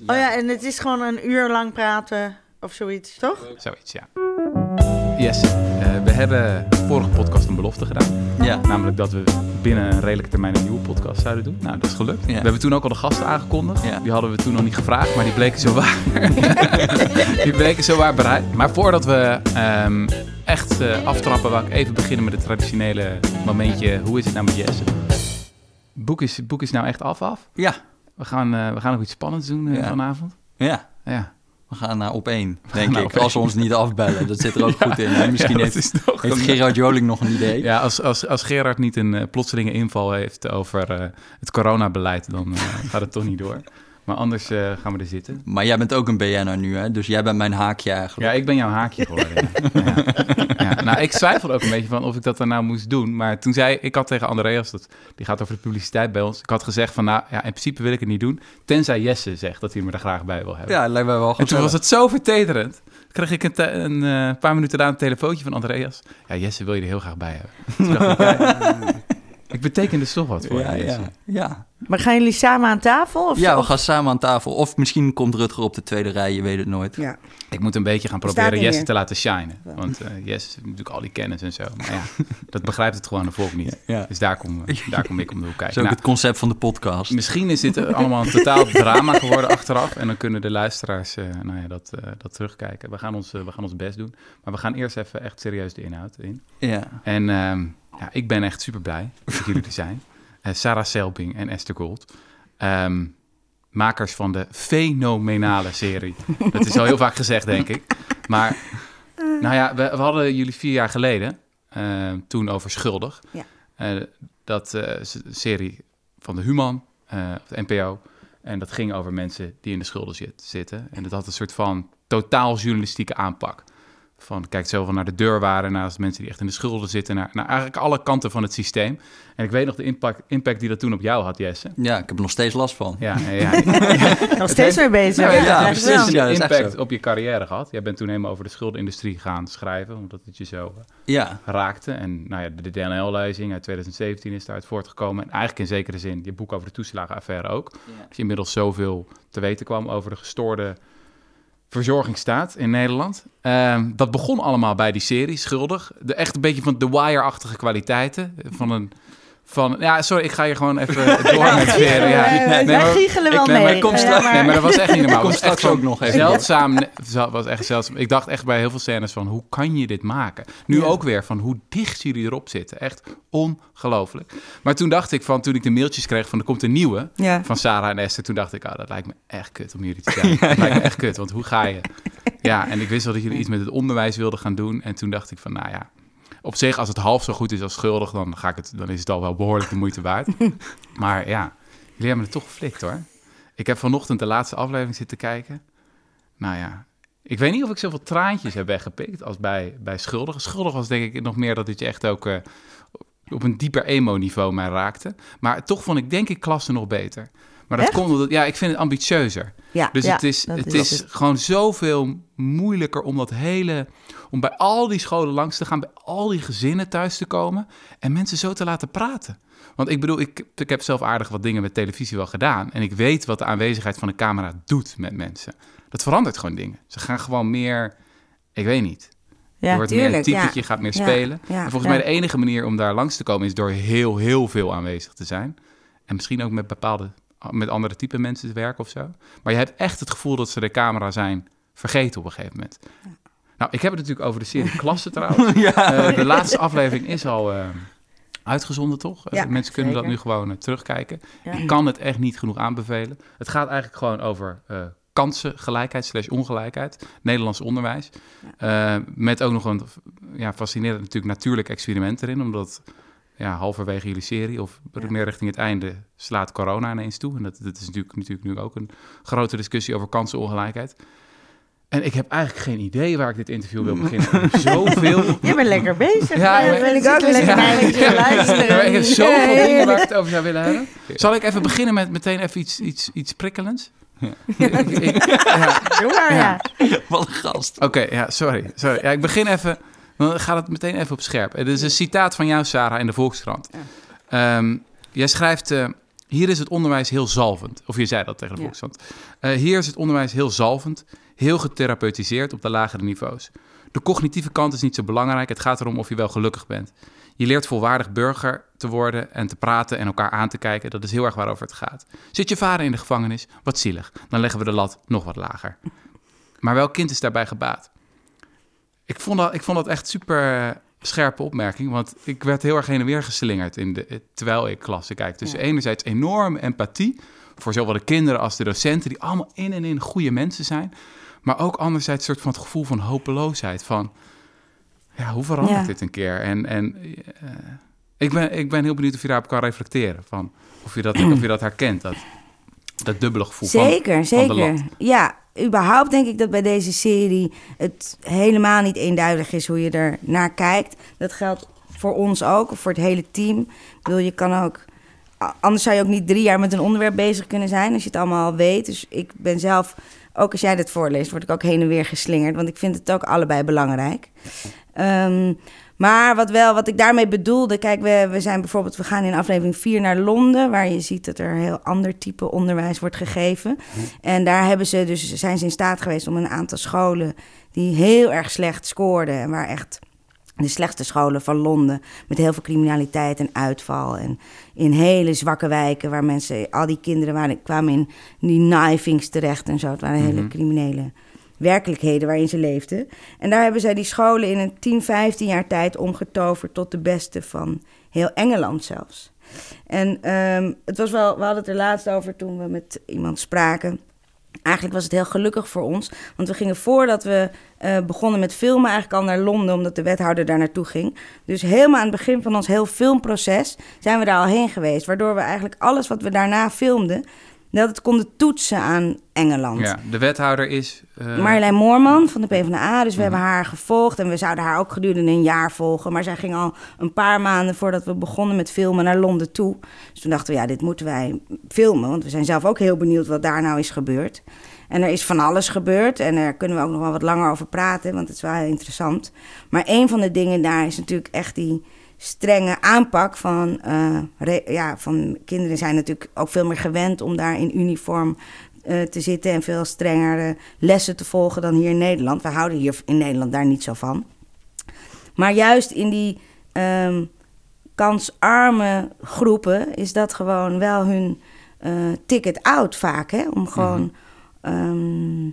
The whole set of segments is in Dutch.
Oh ja, en het is gewoon een uur lang praten of zoiets, toch? Zoiets, ja. Yes, eh, we hebben vorige podcast een belofte gedaan. Ja. Namelijk dat we binnen een redelijke termijn een nieuwe podcast zouden doen. Nou, dat is gelukt. Ja. We hebben toen ook al de gasten aangekondigd. Ja. Die hadden we toen nog niet gevraagd, maar die bleken zo waar. die bleken zo waar bereid. Maar voordat we ehm, echt eh, aftrappen, wou ik even beginnen met het traditionele momentje. Hoe is het nou met Jesse? Boek is, boek is nou echt af af. Ja. We gaan, eh, we gaan nog iets spannends doen eh, Ja. vanavond. Ja. Ja. We gaan naar op één, denk ik. één. Als ze ons niet afbellen. Dat zit er ook goed in. hè? Misschien Ja, heeft, Gerard Joling nog een idee. Ja, als, als, als Gerard niet een eh, plotselinge inval heeft over eh, het coronabeleid, dan eh, gaat het toch niet door. Maar anders eh, gaan we er zitten. Maar jij bent ook een BN'er nu, hè? Dus jij bent mijn haakje eigenlijk. Ja, ik ben jouw haakje geworden. Ja. Nou, ik twijfelde ook een beetje van of ik dat dan nou moest doen. Maar toen zei ik had tegen Andreas, dat, die gaat over de publiciteit bij ons. Ik had gezegd van, nou ja, in principe wil ik het niet doen. Tenzij Jesse zegt dat hij me er graag bij wil hebben. Ja, lijkt mij wel en toen was het zo vertederend. Kreeg ik een, een eh, paar minuten daarna een telefoontje van Andreas. Ja, Jesse wil je er heel graag bij hebben. Dacht ik, ja, ik beteken dus toch wat voor Ja, je, Jesse. ja, ja. Maar gaan jullie samen aan tafel? Of ja, we gaan samen aan tafel. Of misschien komt Rutger op de tweede rij, je weet het nooit. Ja. Ik moet een beetje gaan proberen Jesse te laten shinen. Want eh Jesse heeft natuurlijk al die kennis en zo. Maar ja, dat begrijpt het gewoon de volk niet. Ja. Dus daar kom, daar kom ik om de hoek kijken. ook Nou, het concept van de podcast. misschien is dit allemaal een totaal drama geworden achteraf. En dan kunnen de luisteraars eh, nou ja, dat, eh, dat terugkijken. We gaan, ons, eh, we gaan ons best doen. Maar we gaan eerst even echt serieus de inhoud in. Ja. En ehm, ja, ik ben echt super blij dat jullie er zijn. Eh, Sarah Selbing en Esther Gold. Ehm, makers van de fenomenale serie. Dat is al heel vaak gezegd, denk ik. Maar nou ja, we, we hadden jullie vier jaar geleden, eh, toen over Schuldig. Ja. Eh, dat eh, s- serie van de Human, eh, of de NPO. En dat ging over mensen die in de schulden zit, zitten. En dat had een soort van totaal journalistieke aanpak. Van kijk zo van naar de deurwaarden, naast mensen die echt in de schulden zitten, naar, naar eigenlijk alle kanten van het systeem. En ik weet nog de impact, impact die dat toen op jou had, Jesse. ja, ik heb er nog steeds last van. Ja, ja, ja. Nog steeds mee bezig. Nou, Ja, ja, precies. Ja, impact op je carrière gehad. Jij bent toen helemaal over de schuldenindustrie gaan schrijven, omdat het je zo eh, Ja, raakte. En nou ja, de DNL-lezing uit 2017 is daaruit voortgekomen. En eigenlijk in zekere zin je boek over de toeslagenaffaire ook. Als je inmiddels zoveel te weten kwam over de gestoorde verzorgingsstaat in Nederland. Ehm, dat begon allemaal bij die serie, Schuldig. De, echt een beetje van The Wire-achtige kwaliteiten. Van een... Van, ja, sorry, ik ga je gewoon even door met veren. Ja. Eh, wij maar- giechelen wel ik- nee, mee. maar ik kom Eh, straks- Nee, maar dat was echt niet normaal. Was echt straks ook nog even. Zeldzaam, was echt zeldzaam. Ik dacht echt bij heel veel scènes van, hoe kan je dit maken? Nu Ja. ook weer van, hoe dicht jullie erop zitten. Echt ongelooflijk. Maar toen dacht ik van, toen ik de mailtjes kreeg van, er komt een nieuwe Ja. van Sarah en Esther. Toen dacht ik, oh, dat lijkt me echt kut om jullie te zijn. Dat lijkt me echt kut, want hoe ga je? Ja, en ik wist wel dat jullie iets met het onderwijs wilden gaan doen. En toen dacht ik van, nou ja, op zich, als het half zo goed is als schuldig, dan, ga ik het, dan is het al wel behoorlijk de moeite waard. Maar ja, jullie hebben het toch geflikt hoor. Ik heb vanochtend de laatste aflevering zitten kijken. Nou ja, ik weet niet of ik zoveel traantjes heb weggepikt als bij, bij Schuldig. Schuldig was denk ik nog meer dat het je echt ook eh, op een dieper emo-niveau mij raakte. Maar toch vond ik denk ik klasse nog beter. Maar dat Echt? komt omdat, ja, ik vind het ambitieuzer. Ja, Dus ja, het is, het is is gewoon zoveel moeilijker om dat hele. Om bij al die scholen langs te gaan, bij al die gezinnen thuis te komen. en mensen zo te laten praten. Want ik bedoel, ik, ik heb zelf aardig wat dingen met televisie wel gedaan. en ik weet wat de aanwezigheid van een camera doet met mensen. Dat verandert gewoon dingen. Ze gaan gewoon meer. ik weet niet. Ja, je wordt meer een tuurlijk, typetje, ja. gaat meer spelen. ja, en volgens mij de enige manier om daar langs te komen is door heel, heel veel aanwezig te zijn. En misschien ook met bepaalde, met andere type mensen te werken of zo. Maar je hebt echt het gevoel dat ze de camera zijn vergeten op een gegeven moment. Nou, ik heb het natuurlijk over de serie Klasse trouwens. Eh, de laatste aflevering is al eh, uitgezonden, toch? Eh, Ja, mensen kunnen dat nu gewoon terugkijken. Ja. Ik kan het echt niet genoeg aanbevelen. Het gaat eigenlijk gewoon over kansengelijkheid slash ongelijkheid. Nederlands onderwijs. Met ook nog een ja, fascinerend natuurlijk natuurlijk experiment erin. Omdat ja, halverwege jullie serie of Ja. meer richting het einde slaat corona ineens toe. En dat, dat is natuurlijk, natuurlijk nu ook een grote discussie over kansenongelijkheid. En ik heb eigenlijk geen idee waar ik dit interview wil beginnen. Zoveel Je bent lekker bezig. Ja, Ja, ben ik ook Ja. lekker je Ja, luisteren. ik heb zoveel Ja, dingen waar ik het over zou willen hebben. Zal ik even beginnen met meteen even iets, iets, iets prikkelends? Ik- ik- ja, Doe maar, ja. wat een gast. Oké, ja, sorry. sorry. Ja, ik begin even, dan gaat het meteen even op scherp. Het is een citaat van jou, Sarah, in de Volkskrant. Ehm, jij schrijft, eh, Hier is het onderwijs heel zalvend. Of je zei dat tegen de Ja. Volkskrant. Eh, hier is het onderwijs heel zalvend, heel getherapeutiseerd op de lagere niveaus. De cognitieve kant is niet zo belangrijk. Het gaat erom of je wel gelukkig bent. Je leert volwaardig burger te worden en te praten en elkaar aan te kijken. Dat is heel erg waarover het gaat. Zit je vader in de gevangenis? Wat zielig. Dan leggen we de lat nog wat lager. Maar welk kind is daarbij gebaat? Ik vond dat, ik vond dat echt super eh, scherpe opmerking. Want ik werd heel erg heen en weer geslingerd in de, terwijl ik klassen kijk. Dus Ja. enerzijds enorme empathie voor zowel de kinderen als de docenten... die allemaal in en in goede mensen zijn. Maar ook anderzijds een soort van het gevoel van hopeloosheid. Van, ja, hoe verandert Ja. dit een keer? En, en eh, ik, ben, ik ben heel benieuwd of je daarop kan reflecteren. Van, of, je dat, of je dat herkent, dat, dat dubbele gevoel van, Zeker, van de zeker. lat. Ja, überhaupt denk ik dat bij deze serie het helemaal niet eenduidig is hoe je er naar kijkt. Dat geldt voor ons ook, of voor het hele team. Ik bedoel, je kan ook... Anders zou je ook niet drie jaar met een onderwerp bezig kunnen zijn als je het allemaal al weet. Dus ik ben zelf, ook als jij dit voorleest, word ik ook heen en weer geslingerd. Want ik vind het ook allebei belangrijk. Ehm, maar wat wel, wat ik daarmee bedoelde, kijk, we, we zijn bijvoorbeeld, we gaan in aflevering 4 naar Londen, waar je ziet dat er een heel ander type onderwijs wordt gegeven. En daar hebben ze dus, zijn ze in staat geweest om een aantal scholen die heel erg slecht scoorden en waar echt de slechtste scholen van Londen met heel veel criminaliteit en uitval en in hele zwakke wijken waar mensen, al die kinderen waren, kwamen in die knivings terecht en zo. Het waren hele Mhm. criminele werkelijkheden waarin ze leefden. En daar hebben zij die scholen in een 10, 15 jaar tijd omgetoverd tot de beste van heel Engeland zelfs. En ehm, het was wel, we hadden het er laatst over toen we met iemand spraken. Eigenlijk was het heel gelukkig voor ons. Want we gingen voordat we eh, begonnen met filmen eigenlijk al naar Londen, omdat de wethouder daar naartoe ging. Dus helemaal aan het begin van ons heel filmproces zijn we daar al heen geweest. Waardoor we eigenlijk alles wat we daarna filmden, dat het konden toetsen aan Engeland. Ja, de wethouder is... eh, Marjolein Moorman van de PvdA. Dus we Mhm. hebben haar gevolgd en we zouden haar ook gedurende een jaar volgen. Maar zij ging al een paar maanden voordat we begonnen met filmen naar Londen toe. Dus toen dachten we, ja, dit moeten wij filmen. Want we zijn zelf ook heel benieuwd wat daar nou is gebeurd. En er is van alles gebeurd en daar kunnen we ook nog wel wat langer over praten, want het is wel heel interessant. Maar een van de dingen daar is natuurlijk echt die strenge aanpak van, eh, re- ja, van kinderen zijn natuurlijk ook veel meer gewend om daar in uniform eh, te zitten en veel strengere lessen te volgen dan hier in Nederland. We houden hier in Nederland daar niet zo van. Maar juist in die ehm, kansarme groepen is dat gewoon wel hun eh, ticket out vaak. Hè? Om gewoon ehm,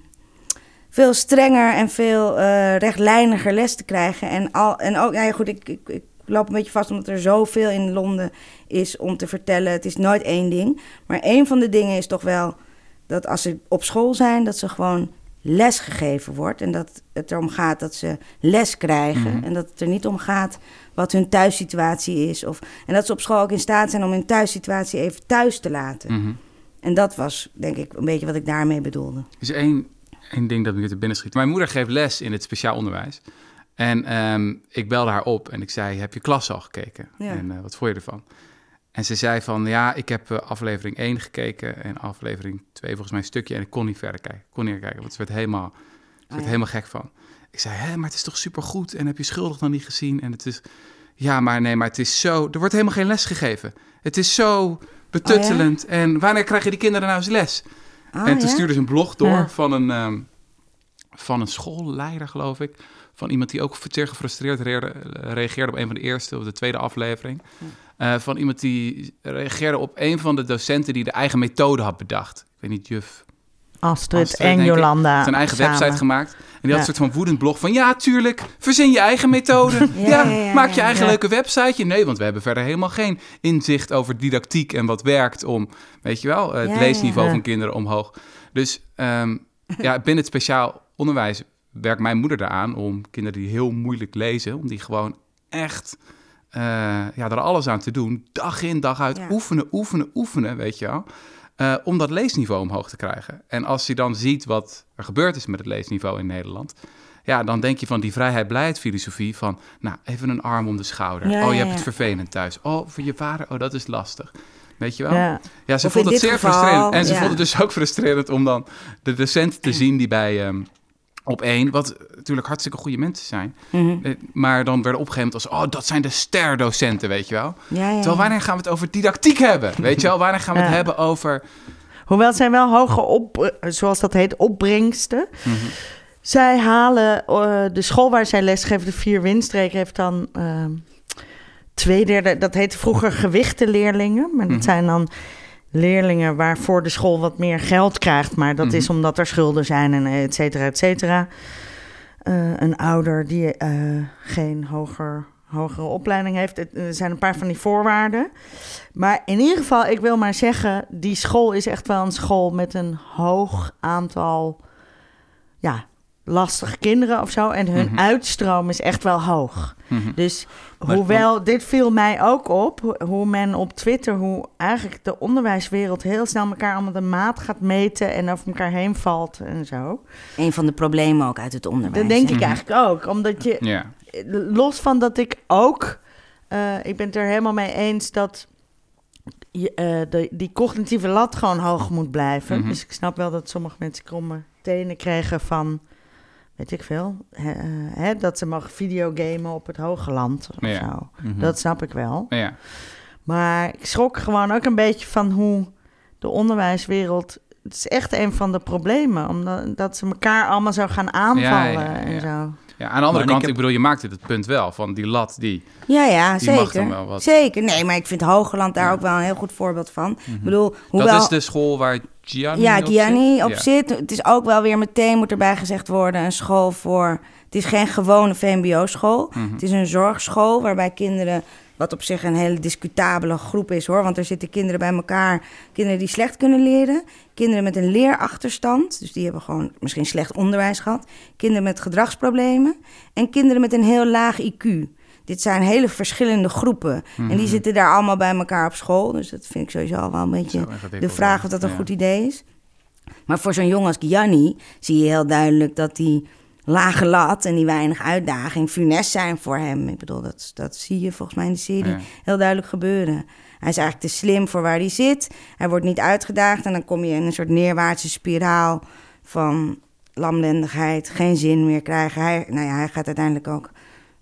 veel strenger en veel rechtlijniger les te krijgen. En, al, en ook, ja, goed, ik, ik, ik loop een beetje vast omdat er zoveel in Londen is om te vertellen. Het is nooit één ding. Maar één van de dingen is toch wel dat als ze op school zijn, dat ze gewoon les gegeven wordt. En dat het erom gaat dat ze les krijgen. Mhm. En dat het er niet om gaat wat hun thuissituatie is. Of, en dat ze op school ook in staat zijn om hun thuissituatie even thuis te laten. mhm. En dat was denk ik een beetje wat ik daarmee bedoelde. Er is één, één ding dat me hier te binnen schiet. Mijn moeder geeft les in het speciaal onderwijs. En ehm, ik belde haar op en ik zei, heb je klas al gekeken? Ja. En eh, wat vond je ervan? En ze zei van, ja, ik heb eh, aflevering 1 gekeken en aflevering 2 volgens mij een stukje. En ik kon niet verder kijken. Kon niet kijken, want ze werd helemaal, ze werd ja. helemaal gek van. Ik zei, hè, maar het is toch supergoed? En heb je schuldig dan niet gezien? En het is, ja, maar nee, maar het is zo, er wordt helemaal geen les gegeven. Het is zo betuttelend. En wanneer krijgen die kinderen nou eens les? Ah, en toen ja? stuurde ze een blog door van, een, ehm, van een schoolleider, geloof ik. Van iemand die ook zeer gefrustreerd reageerde, op een van de eerste of de tweede aflevering. Eh, van iemand die reageerde op een van de docenten die de eigen methode had bedacht. Ik weet niet, juf. Astrid, Astrid, en Jolanda. Zijn eigen samen. website gemaakt. En die had een soort van woedend blog van... Ja, tuurlijk, verzin je eigen methode. ja, Ja, ja, ja, maak je eigen leuke websiteje. Nee, want we hebben verder helemaal geen inzicht over didactiek... en wat werkt om, weet je wel, het leesniveau van kinderen omhoog. Dus ehm, ja, binnen het speciaal onderwijs werkt mijn moeder eraan... om kinderen die heel moeilijk lezen... om die gewoon echt eh, ja, er alles aan te doen. Dag in, dag uit. Ja. Oefenen, oefenen, oefenen, weet je wel. Eh, om dat leesniveau omhoog te krijgen. En als je dan ziet wat er gebeurd is met het leesniveau in Nederland... ja, dan denk je van die vrijheid-blijheid-filosofie van... nou, even een arm om de schouder. Ja, oh, je ja, hebt het vervelend thuis. Oh, voor je vader, oh, dat is lastig. Weet je wel? Ja. Ja, ze Of vond het zeer geval, frustrerend. En ze vond het dus ook frustrerend om dan de docent te zien die bij, ehm, op één, wat natuurlijk hartstikke goede mensen zijn. Mhm. Eh, Maar dan werden opgeheemd als, oh, dat zijn de sterdocenten, weet je wel. Ja, ja, Terwijl wanneer gaan we het over didactiek hebben? Weet je wel, wanneer gaan we het Ja. hebben over... Hoewel het zijn wel hoge op, eh, zoals dat heet, opbrengsten. Mhm. Zij halen, eh, de school waar zij lesgeven, de vier windstreken, heeft dan ehm, twee derde, dat heette vroeger gewichtenleerlingen. Maar dat Mhm. zijn dan leerlingen waarvoor de school wat meer geld krijgt. Maar dat Mhm. is omdat er schulden zijn en et cetera, et cetera. Eh, een ouder die eh, geen hoger, hogere opleiding heeft. Er zijn een paar van die voorwaarden. Maar in ieder geval, ik wil maar zeggen, die school is echt wel een school met een hoog aantal ja, lastige kinderen of zo. En hun Mhm. uitstroom is echt wel hoog. Mhm. Dus Maar- hoewel, dit viel mij ook op, ho- hoe men op Twitter, hoe eigenlijk de onderwijswereld heel snel elkaar allemaal de maat gaat meten en over elkaar heen valt en zo. Een van de problemen ook uit het onderwijs. Dat denk hè? ik eigenlijk ook. Omdat je, Ja. los van dat ik ook, eh, ik ben het er helemaal mee eens dat je, eh, de, die cognitieve lat gewoon hoog moet blijven. Mhm. Dus ik snap wel dat sommige mensen kromme tenen kregen van, weet ik veel, hè, eh, hè, dat ze mogen videogamen op het hoge land of Ja. zo. Mhm. Dat snap ik wel. Ja. Maar ik schrok gewoon ook een beetje van hoe de onderwijswereld. Het is echt een van de problemen, omdat dat ze elkaar allemaal zo gaan aanvallen Ja, en zo. Ja, aan de andere kant, heb- ik bedoel, je maakt dit het punt wel. Van die lat, die, Ja, ja, die zeker. wel wat. Zeker. Nee, maar ik vind Hogeland daar ook wel een heel goed voorbeeld van. Ik bedoel, hoewel... Dat is de school waar Gianni Ja, op Gianni zit? op Ja. zit. Het is ook wel weer meteen, moet erbij gezegd worden, een school voor... Het is geen gewone VMBO-school. Mhm. Het is een zorgschool waarbij kinderen... Wat op zich een hele discutabele groep is hoor. Want er zitten kinderen bij elkaar. Kinderen die slecht kunnen leren. Kinderen met een leerachterstand. Dus die hebben gewoon misschien slecht onderwijs gehad. Kinderen met gedragsproblemen. En kinderen met een heel laag IQ. Dit zijn hele verschillende groepen. En Mhm. die zitten daar allemaal bij elkaar op school. Dus dat vind ik sowieso al wel een beetje de vraag of dat een Ja. goed idee is. Maar voor zo'n jongen als Gianni zie je heel duidelijk dat die lage lat en die weinig uitdaging funest zijn voor hem. Ik bedoel, dat, dat zie je volgens mij in de serie Ja. heel duidelijk gebeuren. Hij is eigenlijk te slim voor waar hij zit. Hij wordt niet uitgedaagd en dan kom je in een soort neerwaartse spiraal van lamlendigheid, geen zin meer krijgen. Hij, nou ja, hij gaat uiteindelijk ook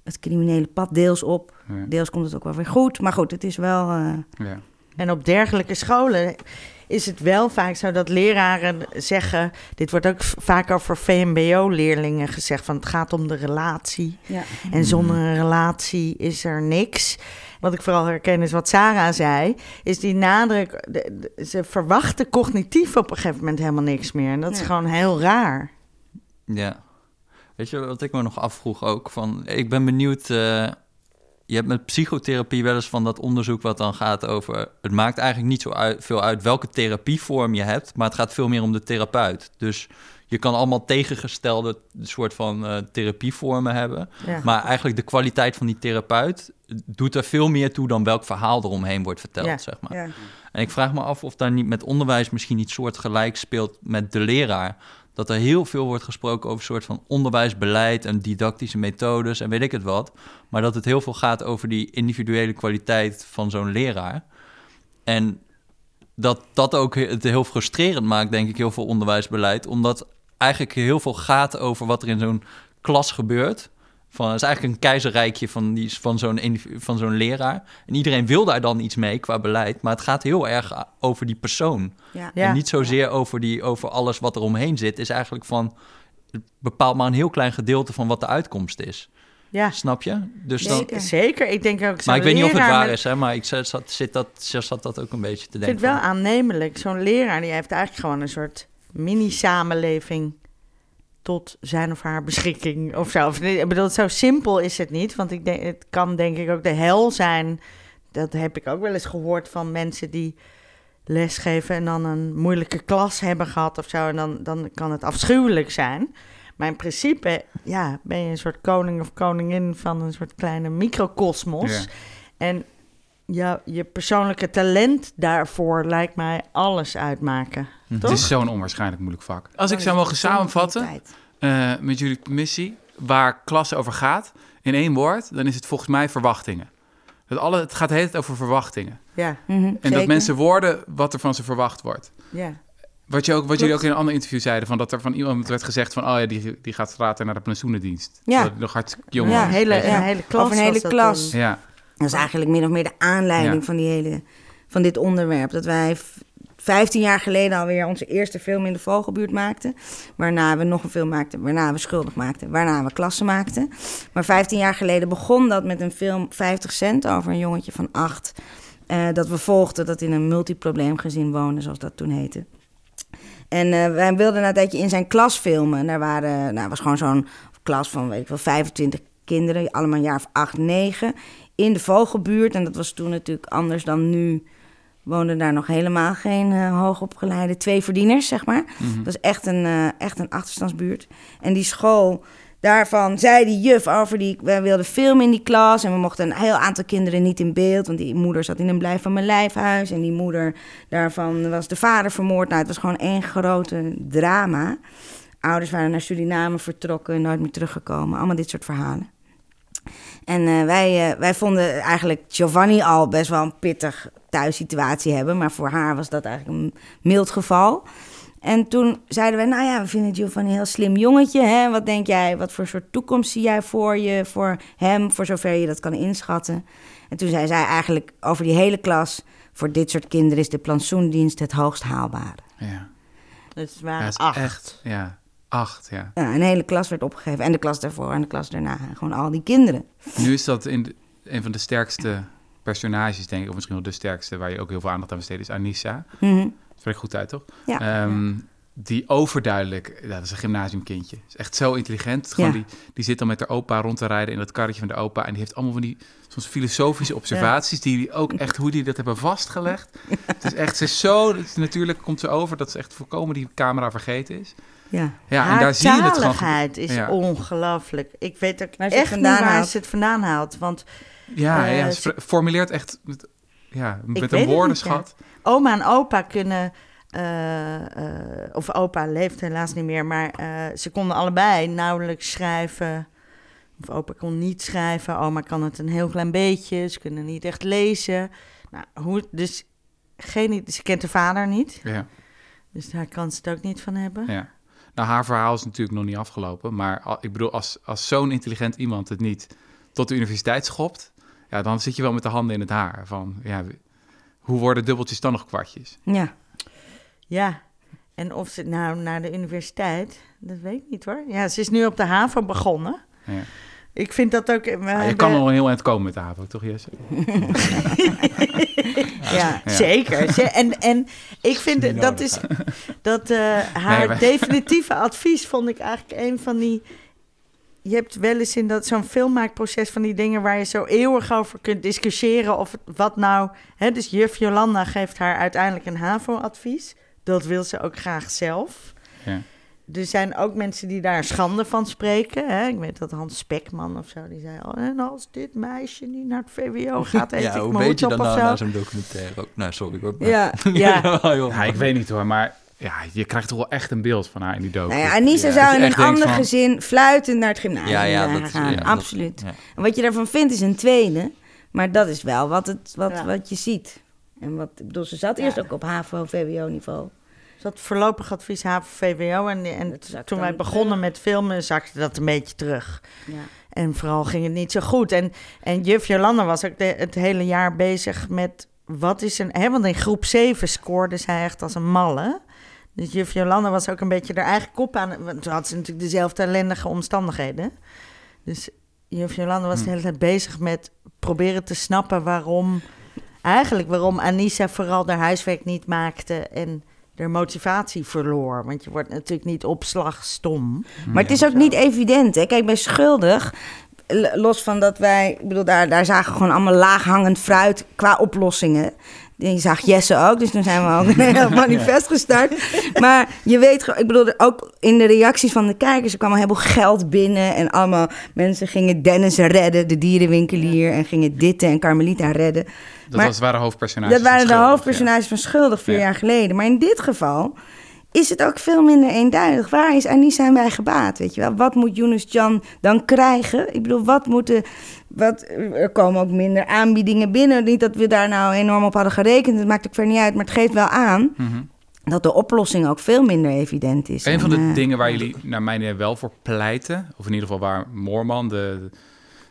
het criminele pad deels op. Ja. Deels komt het ook wel weer goed. Maar goed, het is wel... eh, Ja. En op dergelijke scholen is het wel vaak zo dat leraren zeggen... Dit wordt ook vaak over VMBO-leerlingen gezegd... van het gaat om de relatie. ja. En zonder een relatie is er niks. Wat ik vooral herken is wat Sarah zei... is die nadruk... de- de- ze verwachten cognitief op een gegeven moment helemaal niks meer. En dat is Ja. gewoon heel raar. Ja. Weet je wat ik me nog afvroeg ook? Van, ik ben benieuwd. eh, je hebt met psychotherapie wel eens van dat onderzoek wat dan gaat over. Het maakt eigenlijk niet zo uit, veel uit welke therapievorm je hebt, maar het gaat veel meer om de therapeut. Dus je kan allemaal tegengestelde soort van eh, therapievormen hebben. Ja. Maar eigenlijk de kwaliteit van die therapeut doet er veel meer toe dan welk verhaal eromheen wordt verteld, Ja. zeg maar. Ja. En ik vraag me af of daar niet met onderwijs misschien iets soortgelijks speelt met de leraar. Dat er heel veel wordt gesproken over soort van onderwijsbeleid en didactische methodes en weet ik het wat. Maar dat het heel veel gaat over die individuele kwaliteit van zo'n leraar. En dat dat ook het heel frustrerend maakt, denk ik, heel veel onderwijsbeleid. Omdat eigenlijk heel veel gaat over wat er in zo'n klas gebeurt. Van, het is eigenlijk een keizerrijkje van, die, van, zo'n, van zo'n leraar. En iedereen wil daar dan iets mee qua beleid. Maar het gaat heel erg over die persoon. Ja. En niet zozeer over, die, over alles wat er omheen zit. is eigenlijk van... Het bepaalt maar een heel klein gedeelte van wat de uitkomst is. Ja, Snap je? Dus dan, Zeker. zeker. Ik denk ook... maar ik weet niet of het waar met- is, hè, maar ik zat, zit dat, zat dat ook een beetje te Ik vind denken. het wel van- aannemelijk. Zo'n leraar die heeft eigenlijk gewoon een soort mini-samenleving tot zijn of haar beschikking of zo. Ik bedoel, zo simpel is het niet. Want ik denk, het kan denk ik ook de hel zijn. Dat heb ik ook wel eens gehoord van mensen die lesgeven en dan een moeilijke klas hebben gehad of zo. En dan, dan kan het afschuwelijk zijn. Maar in principe, ja, ben je een soort koning of koningin van een soort kleine microcosmos. Ja. En ja, je persoonlijke talent daarvoor lijkt mij alles uitmaken. Mhm. Toch? Het is zo'n onwaarschijnlijk moeilijk vak. Als ik is zou het mogen samenvatten eh, met jullie permissie, waar klasse over gaat, in één woord, dan is het volgens mij verwachtingen. Dat alle, het gaat de hele tijd over verwachtingen. Ja, En Mhm, dat zeker. mensen worden wat er van ze verwacht wordt. ja. Wat, je ook, wat jullie ook in een ander interview zeiden, van dat er van iemand werd gezegd van, oh ja, die, die gaat later naar de pensioenendienst. Ja. Die nog hartstikke jong Ja, hele, hele klas. Over een hele dat klas. Ja, Dat is eigenlijk min of meer de aanleiding Ja. van, die hele, van dit onderwerp. Dat wij v- 15 jaar geleden alweer onze eerste film in de Vogelbuurt maakten. Waarna we nog een film maakten, waarna we Schuldig maakten, waarna we Klassen maakten. Maar 15 jaar geleden begon dat met een film 50 cent over een jongetje van 8. eh, dat we volgden, dat in een multiprobleemgezin woonde, zoals dat toen heette. En eh, wij wilden een tijdje in zijn klas filmen. Daar waren, nou, was gewoon zo'n klas van, weet ik wel, 25 kinderen, allemaal een jaar of 8, 9, in de Vogelbuurt. En dat was toen natuurlijk anders dan nu. Woonden daar nog helemaal geen eh, hoogopgeleide twee verdieners, zeg maar. Dat was echt een, eh, echt een achterstandsbuurt. En die school, daarvan zei die juf over die... We wilden filmen in die klas en we mochten een heel aantal kinderen niet in beeld. Want die moeder zat in een blijf van mijn lijfhuis. En die moeder daarvan was de vader vermoord. Nou, het was gewoon één grote drama. Ouders waren naar Suriname vertrokken, nooit meer teruggekomen. Allemaal dit soort verhalen. En eh, wij, eh, wij vonden eigenlijk Giovanni al best wel een pittig thuissituatie hebben. Maar voor haar was dat eigenlijk een mild geval. En toen zeiden we, nou ja, we vinden Giovanni een heel slim jongetje. Hè? Wat denk jij, wat voor soort toekomst zie jij voor je, voor hem, voor zover je dat kan inschatten? En toen zei zij eigenlijk over die hele klas, voor dit soort kinderen is de plantsoendienst het hoogst haalbare. ja. Dus het ja waren het is acht. echt, ja, acht, ja. Ja, een hele klas werd opgegeven. En de klas daarvoor en de klas daarna. Gewoon al die kinderen. Nu is dat in de- een van de sterkste personages, denk ik, of misschien wel de sterkste, waar je ook heel veel aandacht aan besteedt, is Anissa. Mhm. Spreekt goed uit, toch? Ja. Ehm, die overduidelijk, dat is een gymnasiumkindje. Is echt zo intelligent. Gewoon Ja. die, die zit dan met haar opa rond te rijden in dat karretje van de opa. En die heeft allemaal van die soms filosofische observaties. Die die ook echt, hoe die dat hebben vastgelegd. Het is echt, ze is zo, natuurlijk komt ze over dat ze echt volkomen die camera vergeten is. Ja. Ja, en daar zie je het gewoon. taligheid is Ja. ongelooflijk. Ik weet ook Waar echt niet waar haalt. ze het vandaan haalt. Want Ja, ja ze- formuleert echt met, ja, met een woordenschat. oma en opa kunnen... eh, eh, of opa leeft helaas niet meer, maar eh, ze konden allebei nauwelijks schrijven. Of opa kon niet schrijven, oma kan het een heel klein beetje. Ze kunnen niet echt lezen. Nou, hoe, dus geen, ze kent de vader niet, Ja. dus daar kan ze het ook niet van hebben. Ja. Nou, haar verhaal is natuurlijk nog niet afgelopen. Maar ik bedoel, als, als zo'n intelligent iemand het niet tot de universiteit schopt... Ja, dan zit je wel met de handen in het haar. Van, ja, hoe worden dubbeltjes dan nog kwartjes? Ja. Ja, en of ze nou naar de universiteit, dat weet ik niet hoor. Ja, ze is nu op de HAVO begonnen. Ja. Ik vind dat ook... we Ah, je kan al een heel eind komen met de HAVO, toch Jesse? Ja, Ja. zeker. Ze- En, en ik vind dat is dat eh, haar Nee, maar- definitieve advies vond ik eigenlijk een van die. Je hebt wel eens in dat zo'n filmmaakproces van die dingen waar je zo eeuwig over kunt discussiëren of wat nou. Hè, dus juf Jolanda geeft haar uiteindelijk een HAVO-advies. Dat wil ze ook graag zelf. Ja. Er zijn ook mensen die daar schande van spreken. Hè? Ik weet dat Hans Spekman of zo, die zei al... en als dit meisje niet naar het VWO gaat, eet Ja, ik hoe mijn weet je hoed dan op of nou zo. na zo'n documentaire ook? Nou, sorry hoor. maar- Ja. Ja. Ja, ik weet niet hoor, maar ja, je krijgt toch wel echt een beeld van haar in die docu. Nou ja, Anissa Ja. zou in een ander van- gezin fluitend naar het gymnasium Ja, ja, zijn dat- ja, dat- Absoluut. ja. En wat je daarvan vindt is een tweede. Maar dat is wel wat, het, wat, Ja. wat je ziet. En wat, ik bedoel, ze zat Ja. eerst ook op HAVO, VWO-niveau. Had voorlopig advies HAVO-VWO. En, en Dat toen wij begonnen terug. met filmen, zakte dat een beetje terug. Ja. En vooral ging het niet zo goed. En, en juf Jolanda was ook de- het hele jaar bezig met... Wat is een... Hè, want in groep 7 scoorde zij echt als een malle. Dus juf Jolanda was ook een beetje haar eigen kop aan... Want toen had ze natuurlijk dezelfde ellendige omstandigheden. Dus juf Jolanda was de hele tijd bezig met proberen te snappen waarom... Eigenlijk waarom Anissa vooral haar huiswerk niet maakte en haar motivatie verloor. Want je wordt natuurlijk niet op slag stom. Maar het is ook niet evident. Hè? Kijk, bij Schuldig, los van dat wij... Ik bedoel, daar, daar zagen we gewoon allemaal laaghangend fruit qua oplossingen. Die zag Jesse ook, dus toen zijn we ook een heel manifest gestart. Maar je weet, ik bedoel, ook in de reacties van de kijkers... er kwam een heleboel geld binnen en allemaal mensen gingen Dennis redden, de dierenwinkelier... en gingen Ditte en Carmelita redden. Dat Maar- was, waren hoofdpersonages. Dat waren de hoofdpersonages van Schuldig vier Ja. jaar geleden. Maar in dit geval is het ook veel minder eenduidig. Waar is Anissa en bij gebaat? Weet je wel? Wat moet Yunus Jan dan krijgen? Ik bedoel, wat moeten. Wat, er komen ook minder aanbiedingen binnen. Niet dat we daar nou enorm op hadden gerekend. Het maakt ook ver niet uit. Maar het geeft wel aan. Mhm. dat de oplossing ook veel minder evident is. Een van de eh, dingen waar jullie naar mijn idee wel voor pleiten, of in ieder geval waar Moorman, de,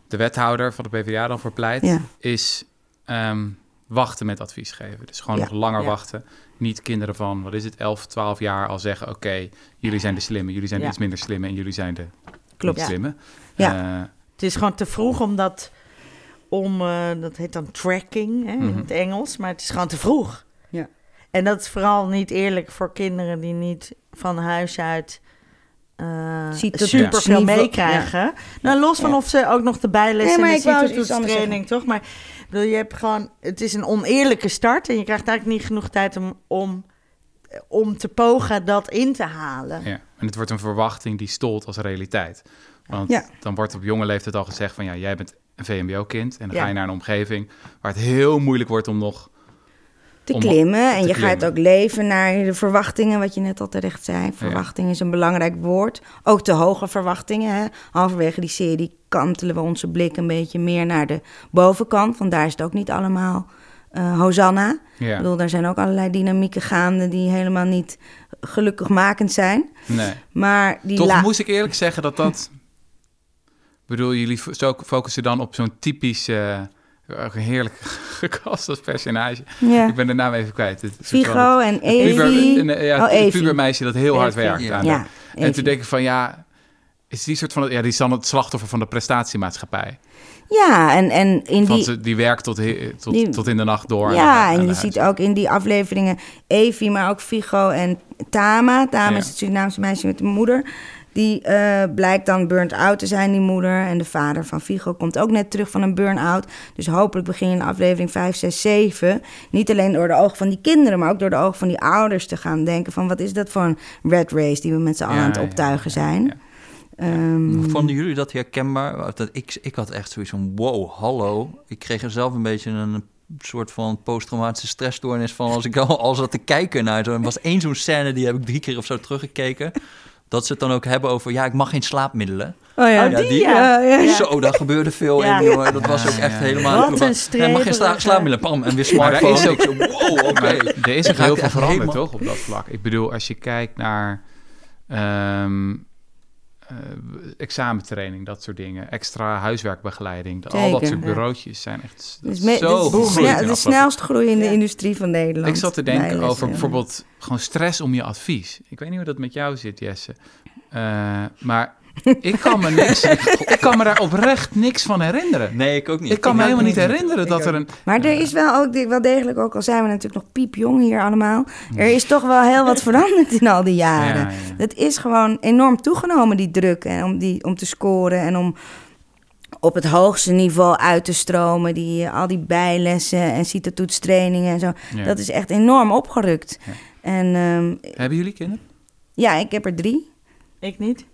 de wethouder van de PvdA, dan voor pleit, Ja. is ehm, wachten met advies geven. Dus gewoon Ja. nog langer Ja. wachten. Niet kinderen van, wat is het, 11, 12 jaar al zeggen, oké, jullie zijn de slimme, jullie zijn de iets minder slimme en jullie zijn de Klopt. niet slimme. Ja. Eh, Het is gewoon te vroeg om dat, om, eh, dat heet dan tracking hè, in Mhm. het Engels, maar het is gewoon te vroeg. Ja. En dat is vooral niet eerlijk voor kinderen die niet van huis uit eh het super veel meekrijgen. Nou, los van Ja. of ze ook nog de bijlessen Nee, maar en de iets training, toch? Maar bedoel, je hebt gewoon, het is een oneerlijke start en je krijgt eigenlijk niet genoeg tijd om, om, om te pogen dat in te halen. Ja, en het wordt een verwachting die stolt als realiteit. Want Ja. dan wordt op jonge leeftijd al gezegd van ja, jij bent een VMBO-kind. En dan Ja. ga je naar een omgeving waar het heel moeilijk wordt om nog... te klimmen. En je gaat ook leven naar de verwachtingen, wat je net al terecht zei. Verwachting is een belangrijk woord. Ook te hoge verwachtingen. Hè. Halverwege die serie kantelen we onze blik een beetje meer naar de bovenkant. Want daar is het ook niet allemaal eh Hosanna. Ik bedoel, daar zijn ook allerlei dynamieken gaande die helemaal niet gelukkigmakend zijn. nee. Maar die Toch moest ik eerlijk zeggen dat dat... Bedoel, jullie focussen dan op zo'n typisch... eh, heerlijk gecast als personage. Ja. Ik ben de naam even kwijt. Het, het- en puber, Evi. een- ja, Oh, pubermeisje dat heel hard werkt. Ja. Aan Ja, en toen denk ik van ja... Is die soort van... Ja, die is dan het slachtoffer van de prestatiemaatschappij. Ja, en, en in Want die... ze- die werkt tot, tot, die- tot in de nacht door. Ja, en je ziet ook in die afleveringen Evi, maar ook Figo en Tama. Tama Ja. is het Surinaamse meisje met de moeder. Die eh, blijkt dan burnt-out te zijn, die moeder. En de vader van Figo komt ook net terug van een burn-out. Dus hopelijk begin je in aflevering 5, 6, 7... niet alleen door de ogen van die kinderen... maar ook door de ogen van die ouders te gaan denken... van wat is dat voor een red race die we met z'n allen Ja, aan het optuigen ja, zijn. Ehm, Vonden jullie dat herkenbaar? Dat ik, ik had echt zoiets van, wow, hallo. Ik kreeg er zelf een beetje een soort van posttraumatische stressstoornis van... als ik al, al zat te kijken naar zo. Er was één zo'n scène, die heb ik drie keer of zo teruggekeken... dat ze het dan ook hebben over, ja, ik mag geen slaapmiddelen. oh ja, Oh, die, die- ja. ja, ja. Zo, daar gebeurde veel Ja. in, jongen. Dat was ook Ja, echt ja. helemaal... Wat een Nee, mag geen sla slaapmiddelen, pam, en weer Maar smartphone. is ook- wow, oké. Maar er is ook heel veel veranderd, helemaal- toch, op dat vlak. Ik bedoel, als je kijkt naar ehm, eh, examentraining, dat soort dingen, extra huiswerkbegeleiding, al dat soort ja. bureautjes zijn echt dat Dus me- zo is gegroeid de, in snel- de de afgelopen- snelst groeiende Ja. industrie van Nederland. Ik zat te denken over ja. bijvoorbeeld gewoon stress om je advies. Ik weet niet hoe dat met jou zit, Jesse. Eh, maar ik kan me niks, ik kan me daar oprecht niks van herinneren. Nee, ik ook niet. Ik kan me helemaal niet herinneren dat er een... Maar er is wel ook wel degelijk, ook al zijn we natuurlijk nog piepjong hier allemaal, er is toch wel heel wat veranderd in al die jaren. Ja, ja, ja. Het is gewoon enorm toegenomen, die druk, en om, die, om te scoren en om op het hoogste niveau uit te stromen. Die, eh, al die bijlessen en citatoetstrainingen en zo. Ja. Dat is echt enorm opgerukt. Ja. En ehm, Hebben jullie kinderen? ja, ik heb er drie. Ik niet.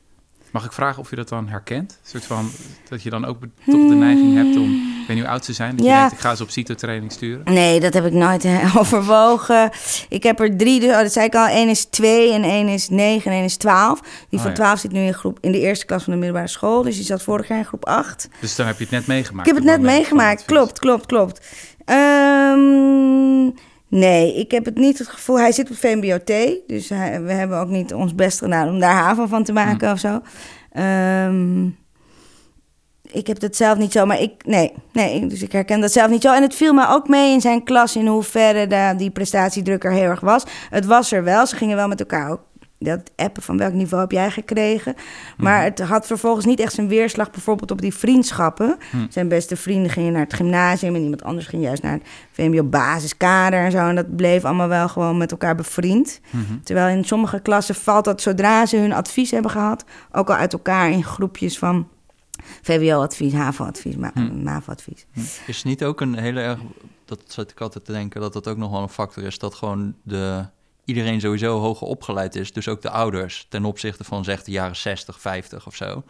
Mag ik vragen of je dat dan herkent? Een soort van, dat je dan ook toch de neiging hebt om, ik weet niet hoe oud ze zijn, dat je Ja. denkt, ik ga ze op CITO-training sturen. Nee, dat heb ik nooit eh, overwogen. Ik heb er drie, dus, oh, dat zei ik al. Eén is twee en één is negen en één is twaalf. Die Oh, van ja. twaalf zit nu in, groep, in de eerste klas van de middelbare school. Dus die zat vorig jaar in groep acht. Dus dan heb je het net meegemaakt. Ik heb het net meegemaakt. Klopt, klopt, klopt. Ehm, nee, ik heb het niet het gevoel... Hij zit op VMBOT, dus hij- we hebben ook niet ons best gedaan... om daar haven van te maken of zo. Ehm, ik heb dat zelf niet zo, maar ik... Nee, nee, dus ik herken dat zelf niet zo. En het viel me ook mee in zijn klas... in hoeverre de, die prestatiedruk er heel erg was. Het was er wel, ze gingen wel met elkaar ook... Dat appen van welk niveau heb jij gekregen? Maar het had vervolgens niet echt zijn weerslag, bijvoorbeeld op die vriendschappen. Hm. Zijn beste vrienden gingen naar het gymnasium en iemand anders ging juist naar het VMBO basiskader en zo. En dat bleef allemaal wel gewoon met elkaar bevriend. Mhm. Terwijl in sommige klassen valt dat zodra ze hun advies hebben gehad, ook al uit elkaar in groepjes van VWO-advies, HAVO-advies, ma-. MAVO-advies. Is niet ook een hele erg... Dat zat ik altijd te denken, dat dat ook nog wel een factor is... dat gewoon de, iedereen sowieso hoger opgeleid is. Dus ook de ouders ten opzichte van zeg de jaren 60, 50 of zo.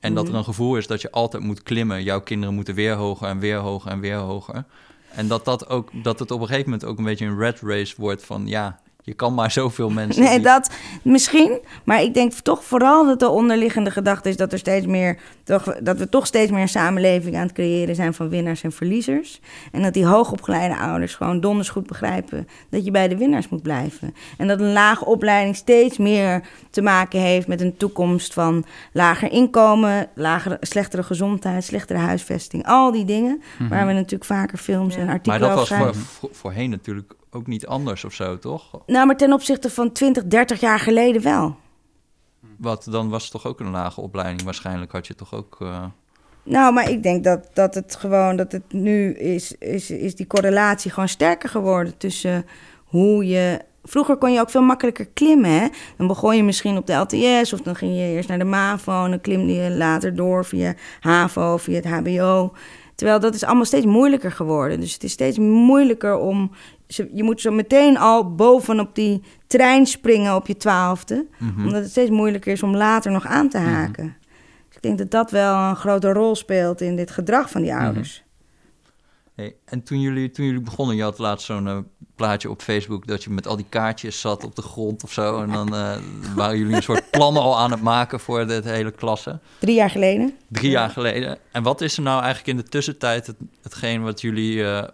En dat er Mhm. een gevoel is dat je altijd moet klimmen. Jouw kinderen moeten weer hoger en weer hoger en weer hoger. En dat, dat, ook, dat het op een gegeven moment ook een beetje een red race wordt van... ja, Je kan maar zoveel mensen. Nee, die- dat misschien. Maar ik denk toch vooral dat de onderliggende gedachte is dat er steeds meer. Toch, dat we toch steeds meer een samenleving aan het creëren zijn van winnaars en verliezers. En dat die hoogopgeleide ouders gewoon donders goed begrijpen dat je bij de winnaars moet blijven. En dat een lage opleiding steeds meer te maken heeft met een toekomst van lager inkomen, lagere, slechtere gezondheid, slechtere huisvesting. Al die dingen waar we natuurlijk vaker films en maar artikelen dat over was schrijven. voor, voor- voorheen natuurlijk ook niet anders of zo, toch? Nou, maar ten opzichte van 20, 30 jaar geleden wel. Wat, dan was het toch ook een lage opleiding. Waarschijnlijk had je toch ook... eh, Nou, maar ik denk dat, dat het gewoon, dat het nu is, is, is die correlatie gewoon sterker geworden tussen hoe je. Vroeger kon je ook veel makkelijker klimmen. Hè? Dan begon je misschien op de LTS of dan ging je eerst naar de MAVO en dan klimde je later door via HAVO, via het HBO. Terwijl dat is allemaal steeds moeilijker geworden. Dus het is steeds moeilijker om. Je moet zo meteen al bovenop die trein springen op je twaalfde. mhm. Omdat het steeds moeilijker is om later nog aan te haken. Dus ik denk dat dat wel een grote rol speelt in dit gedrag van die ouders. Hey, en toen jullie, toen jullie begonnen, je had laatst zo'n eh, plaatje op Facebook dat je met al die kaartjes zat op de grond of zo. En dan eh, waren jullie een soort plannen al aan het maken voor de hele klasse. Drie jaar geleden. Drie jaar geleden. En wat is er nou eigenlijk in de tussentijd het, hetgeen wat jullie eh,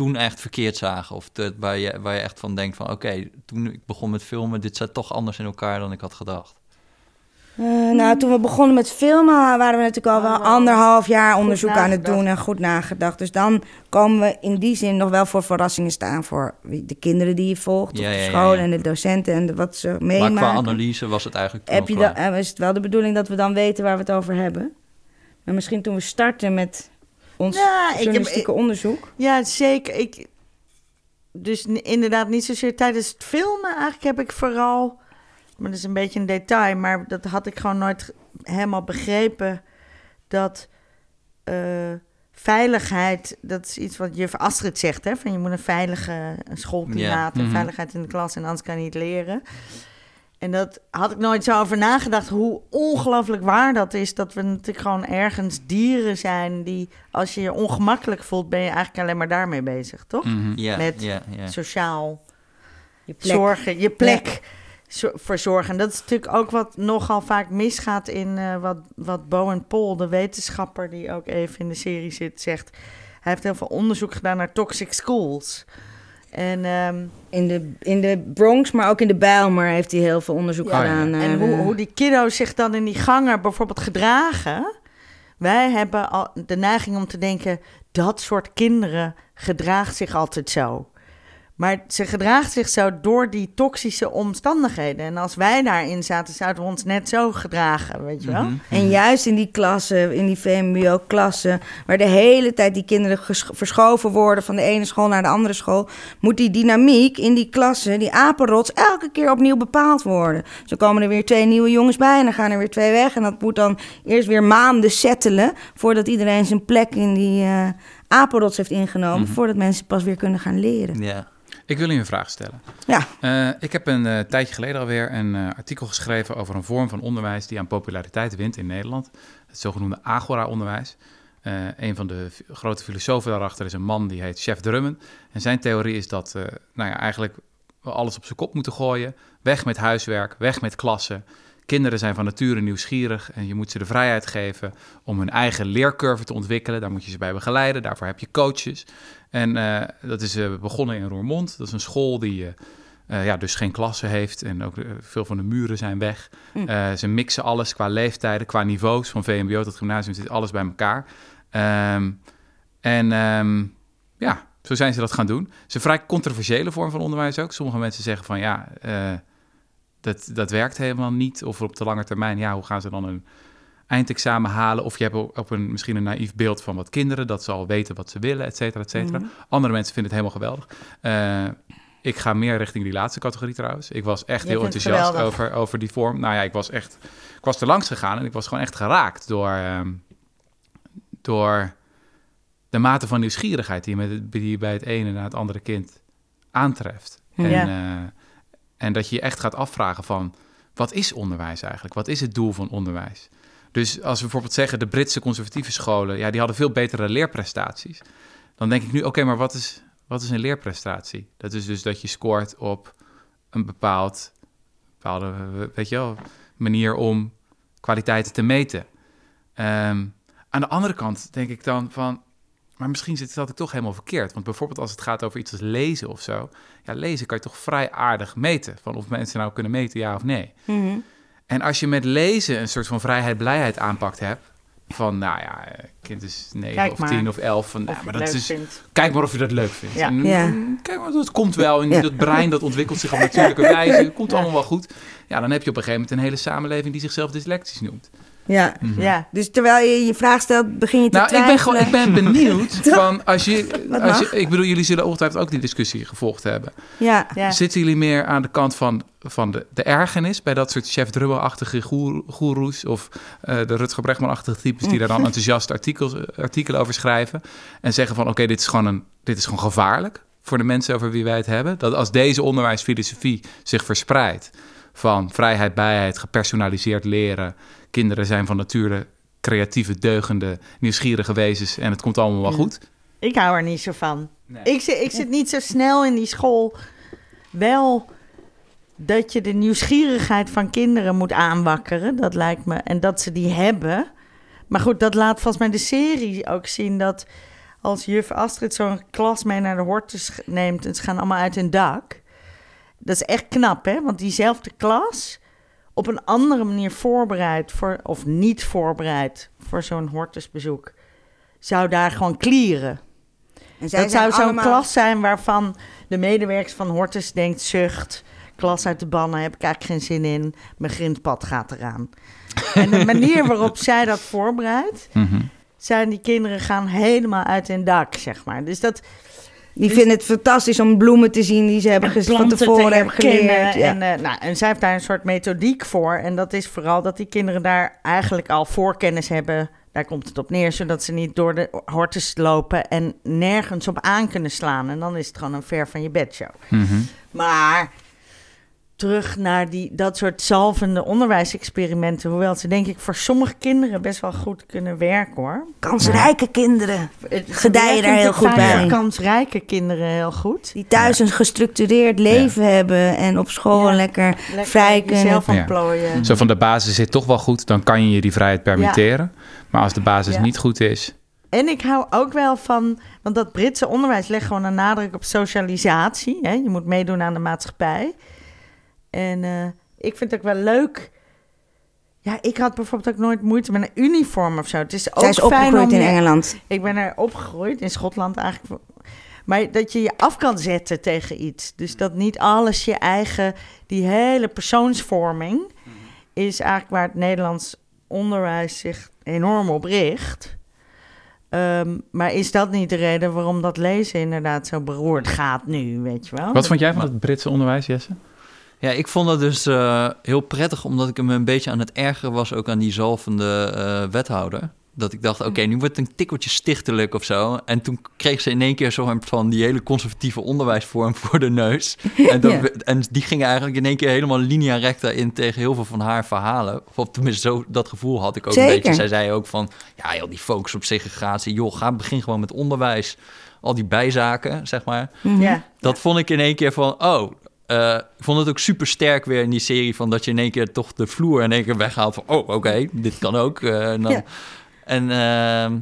toen echt verkeerd zagen? Of het, waar, je, waar je echt van denkt van oké, toen ik begon met filmen, dit zat toch anders in elkaar dan ik had gedacht. Eh, nou, toen we begonnen met filmen waren we natuurlijk al wel anderhalf jaar onderzoek aan het doen en goed nagedacht. Dus dan komen we in die zin nog wel voor verrassingen staan voor wie- de kinderen die je volgt, Ja, op de ja, ja, school ja. en de docenten en de, wat ze Maar meemaken. qua analyse was het eigenlijk toen Heb je dan, eh, is het wel de bedoeling dat we dan weten waar we het over hebben? Maar misschien toen we starten met ons Ja, ik heb- journalistieke onderzoek. Ja, zeker. Ik, dus inderdaad, niet zozeer tijdens het filmen. Eigenlijk heb ik vooral, maar dat is een beetje een detail, maar dat had ik gewoon nooit helemaal begrepen. Dat eh, veiligheid, dat is iets wat juf Astrid zegt, hè? Van je moet een veilige een schoolklimaat, Mhm. veiligheid in de klas en anders kan je niet leren. En dat had ik nooit zo over nagedacht, hoe ongelooflijk waar dat is. Dat we natuurlijk gewoon ergens dieren zijn die, als je je ongemakkelijk voelt, ben je eigenlijk alleen maar daarmee bezig, toch? Mhm. Ja, met ja, ja. Sociaal Je plek. zorgen, je plek zo- verzorgen. En dat is natuurlijk ook wat nogal vaak misgaat in eh, wat, wat Bowen Paul, de wetenschapper die ook even in de serie zit, zegt. Hij heeft heel veel onderzoek gedaan naar toxic schools. En ehm, In de, in de Bronx, maar ook in de Bijlmer heeft hij heel veel onderzoek Ja, gedaan. naar, En hoe, hoe die kiddo's zich dan in die gangen bijvoorbeeld gedragen. Wij hebben al de neiging om te denken, dat soort kinderen gedraagt zich altijd zo. Maar ze gedraagt zich zo door die toxische omstandigheden. En als wij daarin zaten, zouden we ons net zo gedragen, weet je wel? Mhm. En juist in die klassen, in die VMBO-klassen, waar de hele tijd die kinderen verschoven worden van de ene school naar de andere school, moet die dynamiek in die klassen, die apenrots, elke keer opnieuw bepaald worden. Zo komen er weer twee nieuwe jongens bij en dan gaan er weer twee weg. En dat moet dan eerst weer maanden settelen voordat iedereen zijn plek in die eh apenrots heeft ingenomen, Mhm. voordat mensen pas weer kunnen gaan leren. Ja. Ik wil u een vraag stellen. Ja. Eh, ik heb een eh, tijdje geleden alweer een eh, artikel geschreven over een vorm van onderwijs die aan populariteit wint in Nederland. Het zogenoemde Agora-onderwijs. Een van de grote filosofen daarachter is een man die heet Chef Drummen. En zijn theorie is dat nou ja, eigenlijk we alles op zijn kop moeten gooien. Weg met huiswerk, weg met klassen. Kinderen zijn van nature nieuwsgierig en je moet ze de vrijheid geven om hun eigen leercurve te ontwikkelen. Daar moet je ze bij begeleiden, daarvoor heb je coaches. En eh, dat is eh, begonnen in Roermond. Dat is een school die eh, ja, dus geen klassen heeft en ook veel van de muren zijn weg. Eh, ze mixen alles qua leeftijden, qua niveaus, van VMBO tot gymnasium zit alles bij elkaar. Ehm, en ehm, ja, zo zijn ze dat gaan doen. Het is een vrij controversiële vorm van onderwijs ook. Sommige mensen zeggen van ja, dat, dat werkt helemaal niet. Of op de lange termijn, ja, hoe gaan ze dan een eindexamen halen? Of je hebt op een, misschien een naïef beeld van wat kinderen, dat ze al weten wat ze willen, et cetera, et cetera. Mhm. Andere mensen vinden het helemaal geweldig. Eh, ik ga meer richting die laatste categorie trouwens. Ik was echt heel enthousiast over, over die vorm. Nou ja, ik was echt... Ik was er langs gegaan en ik was gewoon echt geraakt door... ehm, door de mate van nieuwsgierigheid die je, met, het- die je bij het ene naar het andere kind aantreft. En, eh, en dat je je echt gaat afvragen van... Wat is onderwijs eigenlijk? Wat is het doel van onderwijs? Dus als we bijvoorbeeld zeggen... de Britse conservatieve scholen... ja, die hadden veel betere leerprestaties. Dan denk ik nu, oké, maar wat is, wat is een leerprestatie? Dat is dus dat je scoort op een bepaald, bepaalde, weet je wel, manier om kwaliteiten te meten. Ehm, aan de andere kant denk ik dan van, maar misschien zit dat ik toch helemaal verkeerd. Want bijvoorbeeld als het gaat over iets als lezen of zo, ja, lezen kan je toch vrij aardig meten. Van of mensen nou kunnen meten, ja of nee. Mhm. En als je met lezen een soort van vrijheid, blijheid aanpakt hebt, van nou ja, kind is 9 Kijk of maar. 10 of 11, van, Of nou, je maar dat leuk is, vindt. kijk maar of je dat leuk vindt. Ja. En, Ja. mm, Kijk maar, dat komt wel. En Ja. dat brein dat ontwikkelt zich op natuurlijke wijze. Het komt allemaal wel goed. Ja, dan heb je op een gegeven moment een hele samenleving die zichzelf dyslectisch noemt. Ja. Ja, Dus terwijl je je vraag stelt, begin je te Nou, ik ben, gewoon, ik ben benieuwd van als je, als je... Ik bedoel, jullie zullen ongetwijfeld ook die discussie gevolgd hebben. Ja. ja. Zitten jullie meer aan de kant van, van de, de ergernis bij dat soort chef Drummel-achtige goer- goeroes of eh, de Rutger Bregman-achtige types die daar dan enthousiast artikels, artikelen over schrijven en zeggen van oké, dit is gewoon een, dit is gewoon gevaarlijk voor de mensen over wie wij het hebben. Dat als deze onderwijsfilosofie zich verspreidt van vrijheid, bijheid, gepersonaliseerd leren, kinderen zijn van nature creatieve, deugende, nieuwsgierige wezens en het komt allemaal wel goed. ik hou er niet zo van. Ik, zit, ik zit niet zo snel in die school. Wel dat je de nieuwsgierigheid van kinderen moet aanwakkeren. Dat lijkt me. En dat ze die hebben. Maar goed, dat laat volgens mij de serie ook zien dat als juf Astrid zo'n klas mee naar de hortus neemt en ze gaan allemaal uit hun dak. Dat is echt knap, hè? Want diezelfde klas op een andere manier voorbereid voor, of niet voorbereid voor zo'n hortusbezoek, zou daar gewoon klieren. En zij Dat zou zo'n allemaal- klas zijn waarvan de medewerkers van Hortus denkt, zucht, klas uit de bannen, heb ik eigenlijk geen zin in, mijn grindpad gaat eraan. en de manier waarop zij dat voorbereidt, Mhm. zijn die kinderen gaan helemaal uit hun dak, zeg maar. Dus dat Die vinden het fantastisch om bloemen te zien die ze hebben ges- van te tevoren hebben geleerd. Ja. En, eh, nou, en zij heeft daar een soort methodiek voor. En dat is vooral dat die kinderen daar eigenlijk al voorkennis hebben. Daar komt het op neer, zodat ze niet door de hortus lopen en nergens op aan kunnen slaan. En dan is het gewoon een ver van je bedshow. Mhm. Maar terug naar die, dat soort zalvende onderwijsexperimenten. Hoewel ze denk ik voor sommige kinderen best wel goed kunnen werken hoor. Kansrijke kinderen. Gedijen daar heel goed bij. kansrijke kinderen heel goed. Die thuis een gestructureerd leven hebben en op school Ja. lekker, Lekker vrij kunnen. zelf Ja. ontplooien. Zo van de basis zit toch wel goed, dan kan je je die vrijheid permitteren. Maar als de basis Ja. niet goed is, En ik hou ook wel van, want dat Britse onderwijs legt gewoon een nadruk op socialisatie. Hè? Je moet meedoen aan de maatschappij. En eh, ik vind het ook wel leuk. Ja, ik had bijvoorbeeld ook nooit moeite met een uniform of zo. Het is ook Zij is fijn opgegroeid om in je- Engeland. Ik ben er opgegroeid, in Schotland eigenlijk. Maar dat je je af kan zetten tegen iets. Dus dat niet alles je eigen... Die hele persoonsvorming is eigenlijk waar het Nederlands onderwijs zich enorm op richt. Ehm, maar is dat niet de reden waarom dat lezen inderdaad zo beroerd gaat nu, weet je wel? Wat vond jij van het Britse onderwijs, Jesse? Ja, ik vond het dus eh, heel prettig, omdat ik me een beetje aan het ergeren was ook aan die zalvende eh, wethouder. Dat ik dacht, oké, nu wordt het een tikkeltje stichtelijk of zo. En toen kreeg ze in één keer zo van die hele conservatieve onderwijsvorm voor de neus. En, dat, Ja. en die gingen eigenlijk in één keer helemaal linea recta in tegen heel veel van haar verhalen. Of tenminste, zo, dat gevoel had ik ook een beetje. Zij zei ook van, ja, joh, die focus op segregatie. Joh, ga begin gewoon met onderwijs. Al die bijzaken, zeg maar. Mhm. Ja, Dat vond ik in één keer van, oh, eh, ik vond het ook super sterk weer in die serie van dat je in één keer toch de vloer in één keer weghaalt van, oh, oké, dit kan ook. eh, en dan, Ja. en ehm,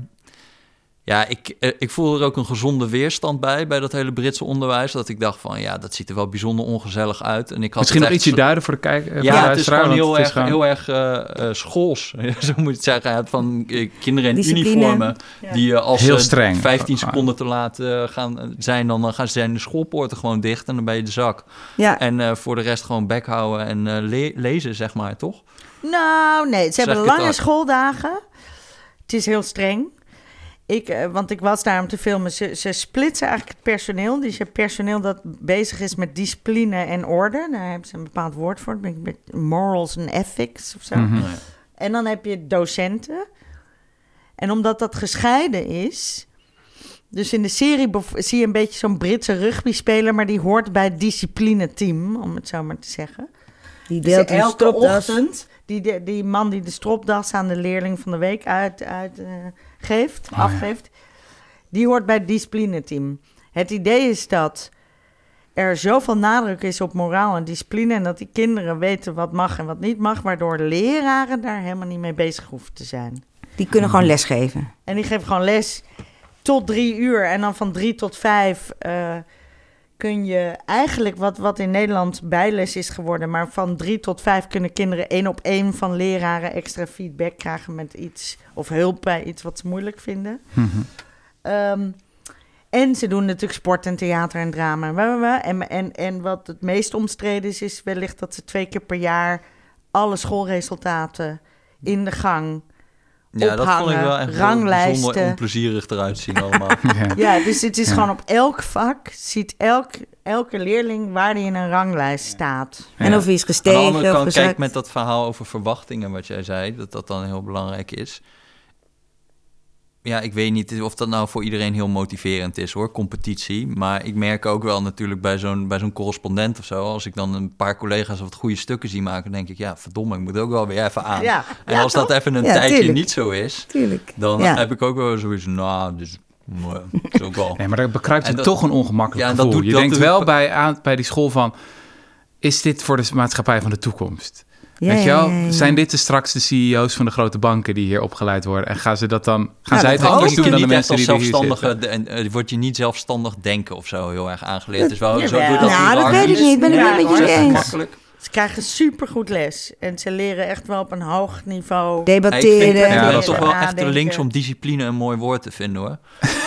ja, ik, eh, ik voel er ook een gezonde weerstand bij, bij dat hele Britse onderwijs. Dat ik dacht van, ja, dat ziet er wel bijzonder ongezellig uit. En ik had Misschien nog ietsje duiden voor de kijker. voor de ja, het is gewoon heel het erg, gewoon- heel erg eh, eh, schools, zo moet je het zeggen. Van eh, kinderen in Discipline. uniformen, Ja. die eh, als Heel ze streng. 15 Ah. seconden te laat eh, gaan zijn, dan eh, gaan zijn de schoolpoorten gewoon dicht en dan ben je de zak. Ja. En eh, voor de rest gewoon bek houden en eh, le- lezen, zeg maar, toch? Nou, nee, ze hebben lange schooldagen. Het is heel streng. Ik, eh, want ik was daar om te filmen. Ze, ze splitsen eigenlijk het personeel. Dus je hebt personeel dat bezig is met discipline en orde. Daar hebben ze een bepaald woord voor. Met morals en ethics of zo. Mhm. En dan heb je docenten. En omdat dat gescheiden is. Dus in de serie zie je een beetje zo'n Britse rugbyspeler, maar die hoort bij het disciplineteam, om het zo maar te zeggen. Die Dus deelt elke stropdas. ochtend, die, die, die man die de stropdas aan de leerling van de week uit, uit, eh, geeft, Oh, ja. afgeeft, die hoort bij het disciplineteam. Het idee is dat er zoveel nadruk is op moraal en discipline... en dat die kinderen weten wat mag en wat niet mag... waardoor leraren daar helemaal niet mee bezig hoeven te zijn. Die kunnen gewoon lesgeven. En die geven gewoon les tot drie uur. En dan van drie tot vijf eh, kun je eigenlijk wat, wat in Nederland bijles is geworden. Maar van drie tot vijf kunnen kinderen één op één van leraren extra feedback krijgen met iets. Of hulp bij iets wat ze moeilijk vinden. Mhm. Ehm, en ze doen natuurlijk sport en theater en drama. en en, en wat het meest omstreden is, is wellicht dat ze twee keer per jaar alle schoolresultaten in de gang Ja, dat vond ik wel echt heel ranglijsten. bijzonder onplezierig eruit zien allemaal. Ja. Ja, dus het is Ja. gewoon op elk vak ziet elk, elke leerling waar die in een ranglijst staat. En of hij is Aan de gestegen andere of kant, gezakt. kijk met dat verhaal over verwachtingen, wat jij zei, dat dat dan heel belangrijk is. Ja, ik weet niet of dat nou voor iedereen heel motiverend is hoor, competitie. Maar ik merk ook wel natuurlijk bij zo'n, bij zo'n correspondent of zo, als ik dan een paar collega's wat goede stukken zie maken, denk ik, ja, verdomme, ik moet ook wel weer even aan. Ja, En ja, als dat toch? even een Ja, tijdje tuurlijk. niet zo is, Tuurlijk. dan Ja. heb ik ook wel zoiets, nou, dus, nou, is ook wel. Nee, maar daar bekruipt je dat- toch een ongemakkelijk Ja, dat gevoel. doet- je dat denkt doet- wel bij, aan, bij die school van... is dit voor de maatschappij van de toekomst? Ja, Weet je wel? ja, ja, ja. Zijn dit de straks de CEO's van de grote banken die hier opgeleid worden? En gaan ze dat dan... Gaan Ja, zij dat het anders doen dan de mensen die er hier zelfstandige, zitten? en, eh, wordt je niet zelfstandig denken of zo heel erg aangeleerd. Het is wel zo dat Nou, dat weet ik niet. Ben ik Ja, niet met je hoor. eens. Makkelijk. Ze krijgen supergoed les. En ze leren echt wel op een hoog niveau. Ja, ik vind Debatteren. het Ja, dat toch wel echt links om discipline een mooi woord te vinden hoor.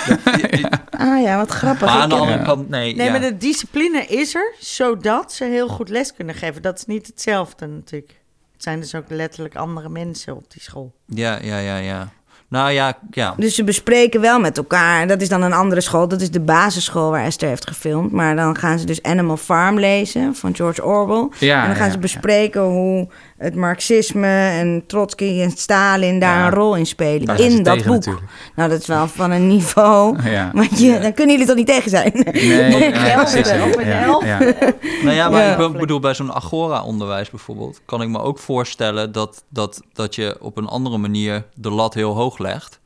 Ah ja, wat grappig. Maar aan de andere kant, nee. Nee, ja. maar de discipline is er, zodat ze heel goed les kunnen geven. Dat is niet hetzelfde natuurlijk. Het zijn dus ook letterlijk andere mensen op die school. ja, ja, ja, ja. Nou ja, ja. Dus ze bespreken wel met elkaar. Dat is dan een andere school. Dat is de basisschool waar Esther heeft gefilmd. Maar dan gaan ze dus Animal Farm lezen van George Orwell. Ja, en dan gaan ja, ze ja. bespreken hoe het Marxisme en Trotsky en Stalin daar Ja. een rol in spelen. Daar in dat tegen boek. natuurlijk. Nou, dat is wel van een niveau. Ja. Want je, dan kunnen jullie toch niet tegen zijn? Nee, op een Ja, elf. ja. Nou ja, maar Ja. ik be- bedoel, bij zo'n Agora-onderwijs bijvoorbeeld... kan ik me ook voorstellen dat, dat, dat je op een andere manier de lat heel hoog legt.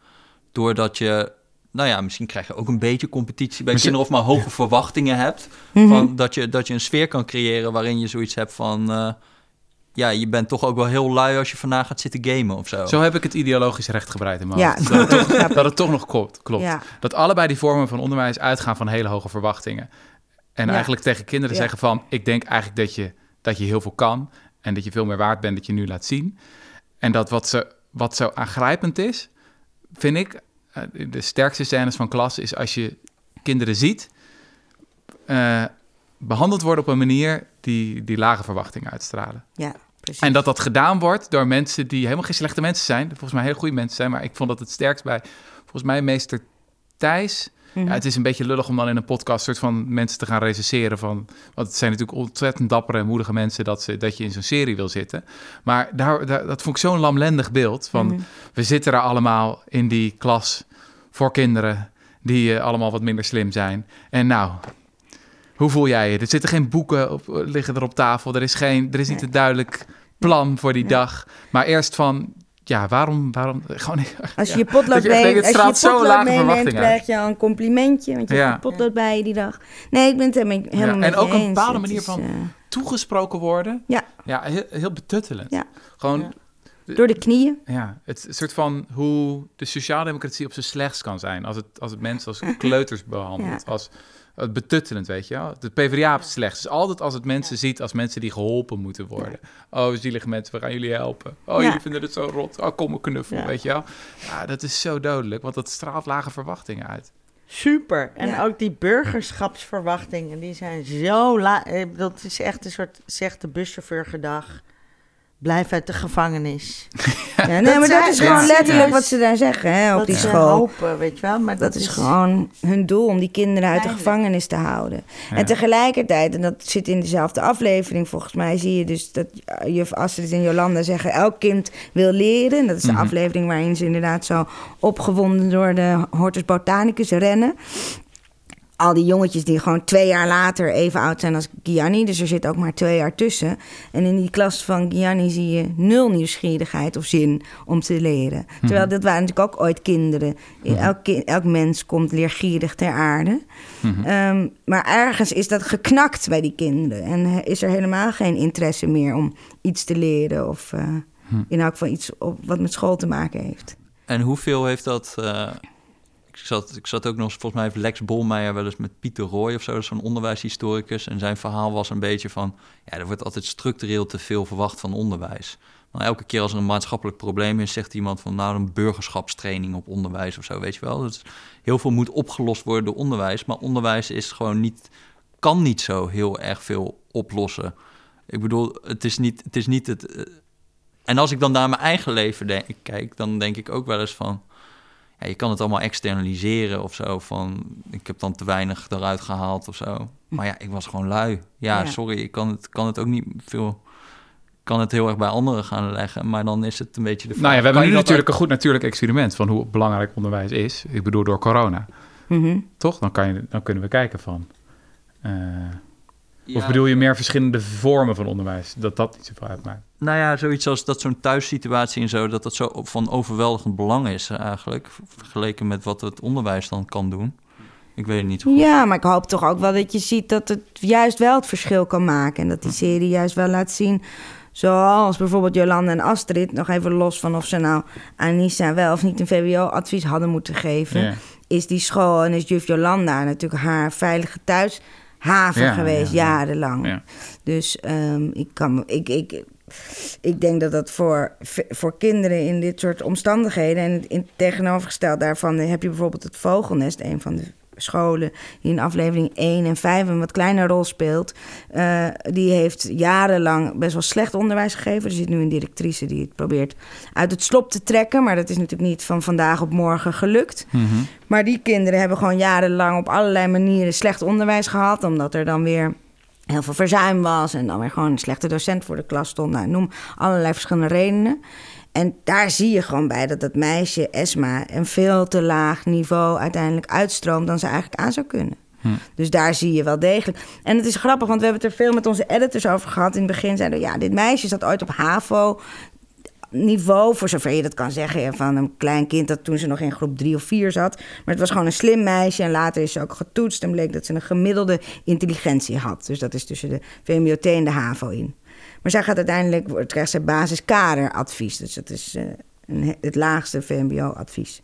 Doordat je, nou ja, misschien krijg je ook een beetje competitie bij Misschien- kinderen... of maar hoge verwachtingen hebt. Mhm. Van dat, je, dat je een sfeer kan creëren waarin je zoiets hebt van... eh, ja, je bent toch ook wel heel lui als je vandaag gaat zitten gamen of zo. Zo heb ik het ideologisch rechtgebreid in mijn Ja, hoofd. dat het toch nog klopt. klopt. Ja. Dat allebei die vormen van onderwijs uitgaan van hele hoge verwachtingen. En Ja. eigenlijk tegen kinderen Ja. zeggen van... ik denk eigenlijk dat je, dat je heel veel kan... en dat je veel meer waard bent dat je nu laat zien. En dat wat zo, wat zo aangrijpend is, vind ik... eh, de sterkste scènes van klas is als je kinderen ziet... eh, behandeld worden op een manier die, die lage verwachtingen uitstralen. Ja, precies. En dat dat gedaan wordt door mensen die helemaal geen slechte mensen zijn. Volgens mij hele goede mensen zijn. Maar ik vond dat het sterkst bij, volgens mij, meester Thijs. Mhm. Ja, het is een beetje lullig om dan in een podcast soort van mensen te gaan recenseren van... Want het zijn natuurlijk ontzettend dappere en moedige mensen dat, ze, dat je in zo'n serie wil zitten. Maar daar, daar, dat vond ik zo'n lamlendig beeld van... Mhm. We zitten er allemaal in die klas voor kinderen die eh, allemaal wat minder slim zijn. En nou, hoe voel jij je? Er zitten geen boeken op, liggen er op tafel. Er is, geen, er is niet Nee. een duidelijk plan voor die Nee. dag. Maar eerst van, ja, waarom, waarom, gewoon... Als je ja. je potlood, mee, het als je potlood meeneemt, krijg je een complimentje. Want je Ja. hebt je potlood bij je die dag. Nee, ik ben het helemaal, helemaal Ja, en ook een bepaalde manier is, van- eh, Toegesproken worden. Ja. Ja, heel, heel betuttelend. Ja. Gewoon, Ja. door de knieën. ja, het soort van hoe de sociaaldemocratie op zijn slechtst kan zijn. Als het, als het mensen als kleuters behandelt. Ja. Als het betuttelend, weet je wel. De PvdA het slechtst. Dus altijd als het mensen ziet als mensen die geholpen moeten worden. Oh, zielige mensen, we gaan jullie helpen. Oh, Ja. jullie vinden het zo rot. Oh, kom een knuffel, Ja. weet je wel. Ja, dat is zo dodelijk, want dat straalt lage verwachtingen uit. Super. En Ja. ook die burgerschapsverwachtingen, die zijn zo laag. Dat is echt een soort, zegt de buschauffeur gedag. Blijf uit de gevangenis. Ja, nee, Dat maar dat is gewoon ja. letterlijk Ja. wat ze daar zeggen hè, op dat die ze school. hopen, weet je wel. Maar Dat is gewoon hun doel om die kinderen uit de gevangenis te houden. Ja. En tegelijkertijd, en dat zit in dezelfde aflevering volgens mij, zie je dus dat juf Astrid en Jolanda zeggen: elk kind wil leren. En dat is de Mhm. aflevering waarin ze inderdaad zo opgewonden door de Hortus Botanicus rennen. Al die jongetjes die gewoon twee jaar later even oud zijn als Gianni. Dus er zit ook maar twee jaar tussen. En in die klas van Gianni zie je nul nieuwsgierigheid of zin om te leren. Terwijl dat waren natuurlijk ook ooit kinderen. Elk, ki- elk mens komt leergierig ter aarde. Ehm, maar ergens is dat geknakt bij die kinderen. En eh, is er helemaal geen interesse meer om iets te leren. Of eh, in elk geval iets op, wat met school te maken heeft. En hoeveel heeft dat... eh, ik, zat, ik zat ook nog volgens mij heeft Lex Bolmeijer wel eens met Pieter Roy of zo, zo'n onderwijshistoricus. En zijn verhaal was een beetje van, ja, er wordt altijd structureel te veel verwacht van onderwijs. Maar elke keer als er een maatschappelijk probleem is, zegt iemand van, nou, een burgerschapstraining op onderwijs of zo, weet je wel. Dus heel veel moet opgelost worden door onderwijs, maar onderwijs is gewoon niet, kan niet zo heel erg veel oplossen. Ik bedoel, het is niet het... Is niet het eh, en als ik dan naar mijn eigen leven kijk, dan denk ik ook wel eens van... Ja, je kan het allemaal externaliseren of zo. Van, ik heb dan te weinig eruit gehaald of zo. Maar ja, ik was gewoon lui. Ja, Ja. sorry, ik kan het, kan het ook niet veel... Ik kan het heel erg bij anderen gaan leggen. Maar dan is het een beetje de vraag... Nou ja, we hebben nu natuurlijk een goed natuurlijk experiment van hoe belangrijk onderwijs is. Ik bedoel door corona. Mhm. Toch? Dan, kan je, dan kunnen we kijken van. eh, Of bedoel je meer verschillende vormen van onderwijs? Dat dat niet zoveel uitmaakt. Nou ja, zoiets als dat zo'n thuissituatie en zo... dat dat zo van overweldigend belang is eigenlijk... vergeleken met wat het onderwijs dan kan doen. Ik weet het niet zo goed. Ja, maar ik hoop toch ook wel dat je ziet dat het juist wel het verschil kan maken. En dat die serie juist wel laat zien. Zoals bijvoorbeeld Jolanda en Astrid, nog even los van of ze nou Anissa wel of niet een VWO-advies hadden moeten geven. Ja. Is die school en is juf Jolanda natuurlijk haar veilige Ja, geweest, ja, ja. jarenlang. Ja. Dus ehm, ik, kan, ik, ik, ik denk dat dat voor, voor kinderen in dit soort omstandigheden... en in tegenovergesteld daarvan heb je bijvoorbeeld het Vogelnest... een van de scholen die in aflevering 1 en 5 een wat kleine rol speelt... eh, die heeft jarenlang best wel slecht onderwijs gegeven. Er zit nu een directrice die het probeert uit het slop te trekken... maar dat is natuurlijk niet van vandaag op morgen gelukt... Mhm. Maar die kinderen hebben gewoon jarenlang op allerlei manieren slecht onderwijs gehad. Omdat er dan weer heel veel verzuim was. En dan weer gewoon een slechte docent voor de klas stond. Nou, noem allerlei verschillende redenen. En daar zie je gewoon bij dat dat meisje, Esma, een veel te laag niveau uiteindelijk uitstroomt dan ze eigenlijk aan zou kunnen. Dus daar zie je wel degelijk. En het is grappig, want we hebben het er veel met onze editors over gehad. In het begin zeiden we, ja, dit meisje zat ooit op HAVO niveau, voor zover je dat kan zeggen, van een klein kind dat toen ze nog in groep drie of vier zat. Maar het was gewoon een slim meisje en later is ze ook getoetst en bleek dat ze een gemiddelde intelligentie had. Dus dat is tussen de VMBOT en de HAVO in. Maar zij gaat uiteindelijk, krijgt ze basiskaderadvies. Dus dat is eh, het laagste VMBO-advies.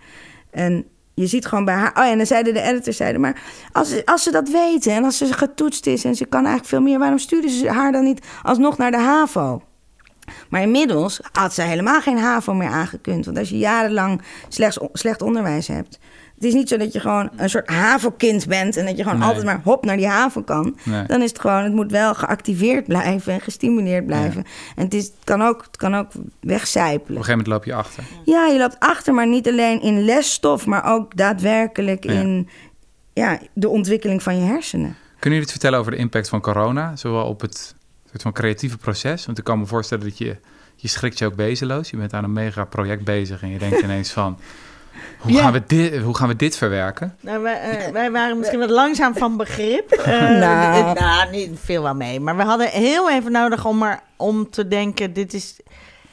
En je ziet gewoon bij haar... Oh ja, en dan zeiden de editors, zeiden, maar als, als ze dat weten... en als ze getoetst is en ze kan eigenlijk veel meer... waarom sturen ze haar dan niet alsnog naar de HAVO? Maar inmiddels had ze helemaal geen HAVO meer aangekund. Want als je jarenlang slechts, slecht onderwijs hebt... Het is niet zo dat je gewoon een soort HAVO-kind bent... en dat je gewoon Nee. altijd maar hop naar die HAVO kan. Nee. Dan is het gewoon, het moet wel geactiveerd blijven... en gestimuleerd blijven. En het, is, het, kan ook, het kan ook Op een wegcijpelen. gegeven moment loop je achter. Ja, je loopt achter, maar niet alleen in lesstof... maar ook daadwerkelijk Ja. in ja, de ontwikkeling van je hersenen. Kunnen jullie iets vertellen over de impact van corona? Zowel op het soort van creatieve proces. Want ik kan me voorstellen dat je... Je schrikt je ook bezeloos. Je bent aan een mega project bezig en je denkt ineens van... Hoe, Ja. gaan, we dit, hoe gaan we dit verwerken? Nou, wij, eh, wij waren misschien wat langzaam van begrip. Eh, Nou. dit- nou, niet veel wel mee. Maar we hadden heel even nodig om, er, om te denken, dit is...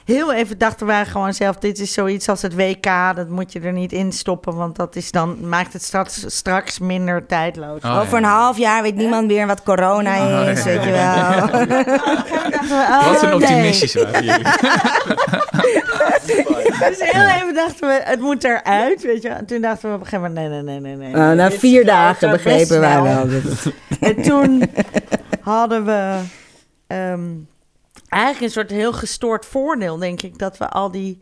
Heel even dachten wij gewoon zelf, dit is zoiets als het WK. Dat moet je er niet in stoppen, want dat is dan, maakt het straks, straks minder tijdloos. Oh, Over ja. een half jaar weet niemand meer wat corona Oh, is, ja. weet je wel. Oh, Wat een nee. optimistisch waren jullie. Dus heel even dachten we, het moet eruit, weet je. En toen dachten we op een gegeven moment, nee, nee, nee, nee. nee. Uh, na vier dagen begrepen wij wel. En toen hadden we ehm, eigenlijk een soort heel gestoord voordeel, denk ik, dat we al die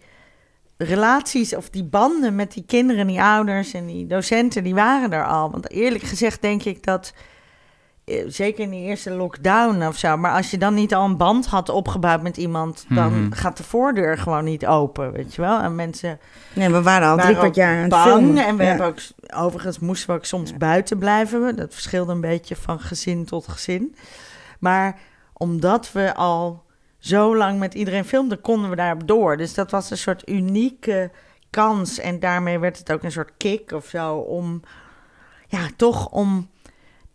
relaties of die banden met die kinderen, die ouders en die docenten, die waren er al. Want eerlijk gezegd denk ik dat, eh, zeker in die eerste lockdown of zo, maar als je dan niet al een band had opgebouwd met iemand, dan Mhm. gaat de voordeur gewoon niet open, weet je wel. En mensen Nee, we waren al drie kwart jaar aan het bang. filmen. En we Ja. hebben ook, overigens moesten we ook soms buiten blijven. Dat verschilde een beetje van gezin tot gezin. Maar omdat we al zo lang met iedereen filmden, konden we daarop door. Dus dat was een soort unieke kans. En daarmee werd het ook een soort kick of zo om, ja, toch om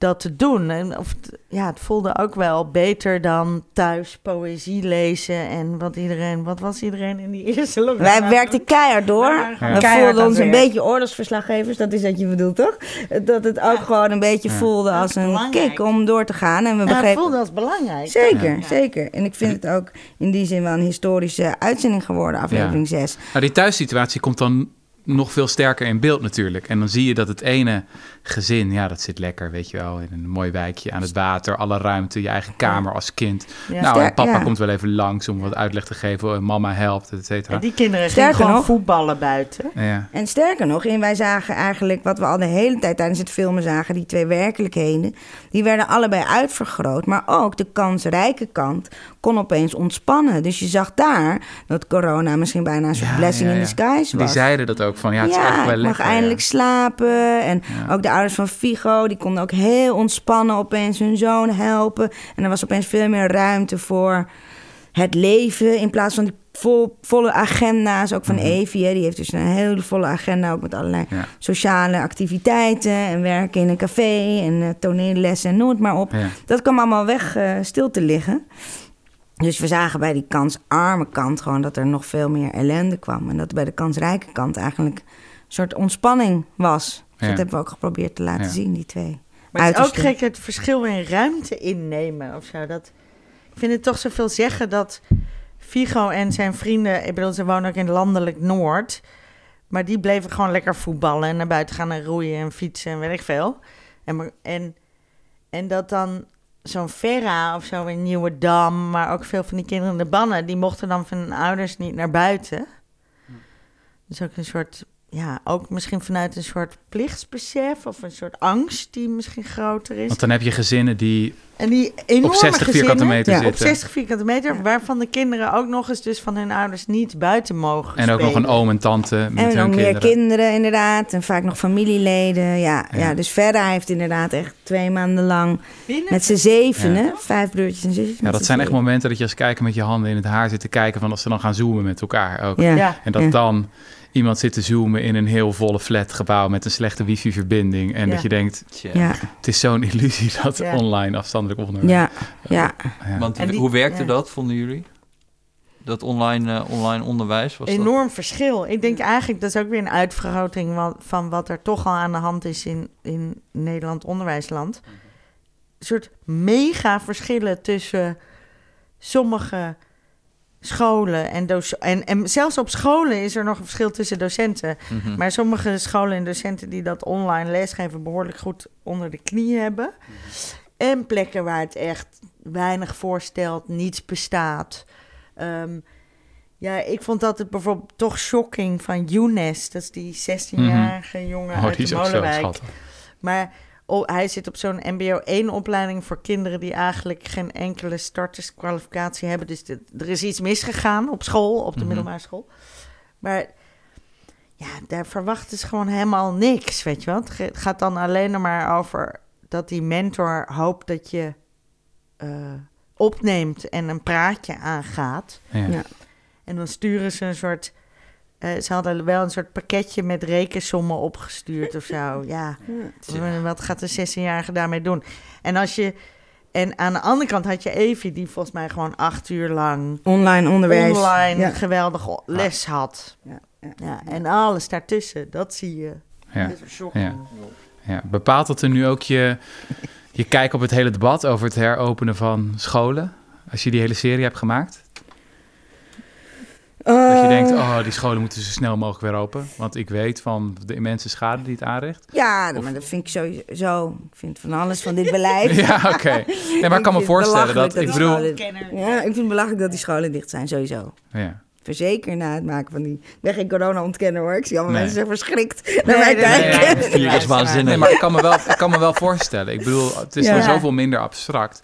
dat te doen. En of ja, het voelde ook wel beter dan thuis poëzie lezen en wat iedereen, wat was iedereen in die eerste lockdown? Wij werkten keihard door. Ja. We Keihard voelden ons een beetje oorlogsverslaggevers. Dat is wat je bedoelt, toch? Dat het ook gewoon een beetje Ja. voelde als een belangrijk. kick om door te gaan. En we Ja, het begrepen... voelde als belangrijk. Zeker, Ja. zeker. En ik vind het ook in die zin wel een historische uitzending geworden, aflevering 6. Nou, die thuissituatie komt dan nog veel sterker in beeld natuurlijk. En dan zie je dat het ene gezin, ja, dat zit lekker, weet je wel, in een mooi wijkje aan het water, alle ruimte, je eigen kamer als kind. Ja. nou, en papa ja. komt wel even langs om wat uitleg te geven, en mama helpt, et cetera. En die kinderen Sterker gingen gewoon nog- voetballen buiten. Ja. En sterker nog, en wij zagen eigenlijk wat we al de hele tijd tijdens het filmen zagen, die twee werkelijkheden, die werden allebei uitvergroot. Maar ook de kansrijke kant kon opeens ontspannen. Dus je zag daar dat corona misschien bijna een soort Ja, blessing ja, in disguise was. Die zeiden dat ook van, ja, het is eigenlijk wel ik mag lekker. eindelijk ja. slapen. En Ja. ook de ouders van Figo, die konden ook heel ontspannen opeens hun zoon helpen. En er was opeens veel meer ruimte voor het leven in plaats van die vol, volle agenda's. Ook van Mhm. Evie, hè, die heeft dus een hele volle agenda ook met allerlei Ja. sociale activiteiten en werken in een café en eh, toneellessen en noem het maar op. Ja. Dat kwam allemaal weg eh, stil te liggen. Dus we zagen bij die kansarme kant gewoon dat er nog veel meer ellende kwam. En dat bij de kansrijke kant eigenlijk een soort ontspanning was. Dus Ja. dat hebben we ook geprobeerd te laten Ja. zien, die twee. Maar het is ook gek het verschil in ruimte innemen of zo. Dat, ik vind het toch zoveel zeggen dat Figo en zijn vrienden, ik bedoel, ze wonen ook in landelijk Noord. Maar die bleven gewoon lekker voetballen en naar buiten gaan en roeien en fietsen en weet ik veel. En, maar- en, en dat dan zo'n Vera of zo in Nieuwedam, maar ook veel van die kinderen in de bannen, die mochten dan van hun ouders niet naar buiten. Dus ook een soort, ja, ook misschien vanuit een soort plichtsbesef of een soort angst die misschien groter is. Want dan heb je gezinnen die En die enorme op 60 vierkante meter Ja, op zitten. 60 vierkante meter, waarvan de kinderen ook nog eens dus van hun ouders niet buiten mogen En ook nog een oom en tante met En hun nog meer kinderen. kinderen inderdaad. En vaak nog familieleden. Ja, ja. Ja. dus Verda heeft inderdaad echt twee maanden lang Binnen? met z'n zevenen, Ja. vijf broertjes en zusjes. Ja, dat zijn echt momenten dat je als kijker met je handen in het haar zit te kijken van als ze dan gaan zoomen met elkaar ook. Ja. Ja. En dat Ja. dan iemand zit te zoomen in een heel volle flatgebouw met een slechte wifi-verbinding. En Ja. dat je denkt, Tja. Ja, het is zo'n illusie dat Ja. online afstandelijk onderwijs. ja, ja. Ja. Want die- hoe werkte ja. dat, vonden jullie? Dat online, eh, online onderwijs? Was dat? Enorm verschil. Ik denk eigenlijk dat is ook weer een uitvergroting van wat er toch al aan de hand is in, in Nederland onderwijsland. Een soort mega verschillen tussen sommige scholen en, en, en zelfs op scholen is er nog een verschil tussen docenten. Mhm. Maar sommige scholen en docenten die dat online lesgeven behoorlijk goed onder de knie hebben. En plekken waar het echt weinig voorstelt, niets bestaat. Ehm, ja, ik vond dat het bijvoorbeeld toch shocking van Younes. Dat is die 16-jarige jongen Oh, uit die de Molenwijk. Maar oh, hij zit op zo'n MBO 1-opleiding voor kinderen die eigenlijk geen enkele starterskwalificatie hebben. Dus de- er is iets misgegaan op school, op de Mhm. middelbare school. Maar ja, daar verwachten ze gewoon helemaal niks, weet je wel. Het gaat dan alleen nog maar over dat die mentor hoopt dat je eh, opneemt en een praatje aangaat. Ja. Ja. En dan sturen ze een soort... eh, ze hadden wel een soort pakketje met rekensommen opgestuurd of zo. Ja, wat gaat de 16-jarige daarmee doen? En als je... En aan de andere kant had je Evie, die volgens mij gewoon acht uur lang Online onderwijs. online Ja. geweldig les had. Ja, ja. Ja, en alles daartussen, dat zie je. Ja. Dat is shocking. Ja. Ja. Bepaalt dat er nu ook je, je kijk op het hele debat over het heropenen van scholen? Als je die hele serie hebt gemaakt? Dat je Eh, denkt, oh, die scholen moeten zo snel mogelijk weer open. Want ik weet van de immense schade die het aanricht. Ja, maar dat vind ik sowieso. Ik vind van alles van dit beleid. Ja, oké. Nee, maar ik kan me vind het voorstellen dat... belachelijk Ik dat bedoel... scholen-. Ja, ik vind het belachelijk dat die scholen dicht zijn, sowieso. Ja. Verzeker na het maken van die... Ik ben geen corona-ontkenner hoor. Ik zie allemaal Nee. mensen zo verschrikt naar mij nee, nee, kijken. nee, is waanzinnig. Nee, maar ik kan me wel, ik kan me wel voorstellen. Ik bedoel, het is Ja. zoveel minder abstract.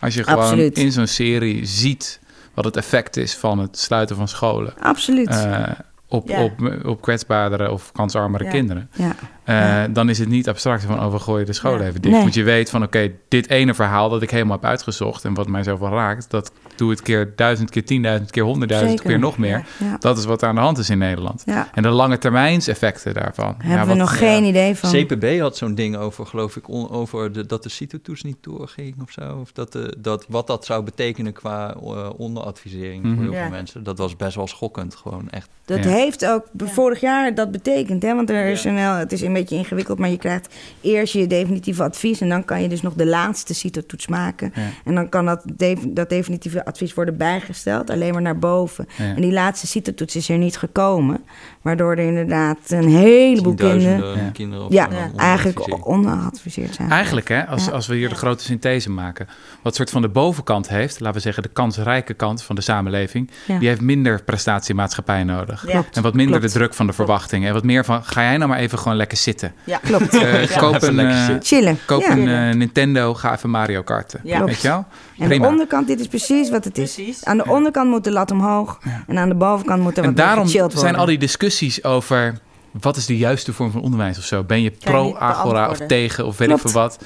Als je gewoon Absoluut. in zo'n serie ziet wat het effect is van het sluiten van scholen. Absoluut. eh, op, Ja. op, op kwetsbaardere of kansarmere Ja. kinderen. ja. Eh, Ja. dan is het niet abstract van, oh, we gooien de school Ja. even dicht. Nee. Want je weet van, oké, dit ene verhaal dat ik helemaal heb uitgezocht... en wat mij zoveel raakt, dat doe het keer duizend keer tienduizend keer honderdduizend keer nog meer. Ja. Dat is wat aan de hand is in Nederland. Ja. En de lange termijns effecten daarvan. Hebben ja, we wat- nog geen idee van. CPB had zo'n ding over, geloof ik, on- over de, dat de CITO-toets niet doorging of zo. Of dat, de, dat, wat dat zou betekenen qua eh, onderadvisering Mhm. voor heel Ja. veel mensen. Dat was best wel schokkend, gewoon echt. Dat Ja. heeft ook Ja. vorig jaar dat betekend, hè? Want er is een, heel- het is een beetje ingewikkeld, maar je krijgt eerst je definitieve advies en dan kan je dus nog de laatste CITO-toets maken. Ja. En dan kan dat, de- dat definitieve advies worden bijgesteld, alleen maar naar boven. Ja. En die laatste CITO-toets is er niet gekomen, waardoor er inderdaad een heleboel kinderen, Ja. kinderen eigenlijk onderadviseerd zijn. Eigenlijk, hè, als, Ja. als we hier de grote synthese maken... wat soort van de bovenkant heeft, laten we zeggen... de kansrijke kant van de samenleving... Ja. die heeft minder prestatiemaatschappij nodig. Ja. En wat minder Klopt. de druk van de verwachtingen. En wat meer van, ga jij nou maar even gewoon lekker zitten. Ja. Klopt. Eh, Ja. koop Even een, lekker eh. Chillen. koop ja. een eh, Nintendo, ga even Mario karten. Ja. Weet Klopt. je wel? En de onderkant, dit is precies wat het is. Precies. Aan de onderkant moet de lat omhoog en aan de bovenkant moet er En wat meer daarom gechilled worden. zijn al die discussies over... wat is de juiste vorm van onderwijs of zo? Ben je Kan je pro niet Agora of tegen of weet Klopt. ik veel wat?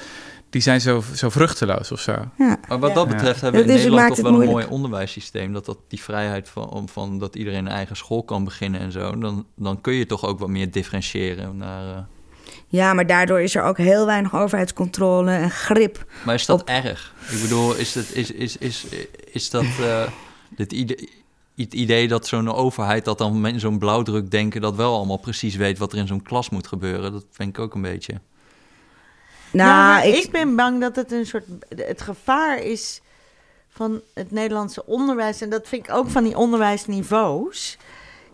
Die zijn zo, zo vruchteloos of zo. Ja. Maar wat Ja. dat betreft hebben we in Nederland toch wel een mooi onderwijssysteem. Dat, dat die vrijheid van, om- van dat iedereen een eigen school kan beginnen en zo. Dan, dan kun je toch ook wat meer differentiëren naar... eh, Ja, maar daardoor is er ook heel weinig overheidscontrole en grip. Maar is dat Op- erg? Ik bedoel, is, dat, is, is, is, is dat eh, dit idee, het idee dat zo'n overheid dat dan met zo'n blauwdruk denken... dat wel allemaal precies weet wat er in zo'n klas moet gebeuren? Dat vind ik ook een beetje... Nou, maar ik, ik... ben bang dat het een soort... Het gevaar is van het Nederlandse onderwijs... en dat vind ik ook van die onderwijsniveaus...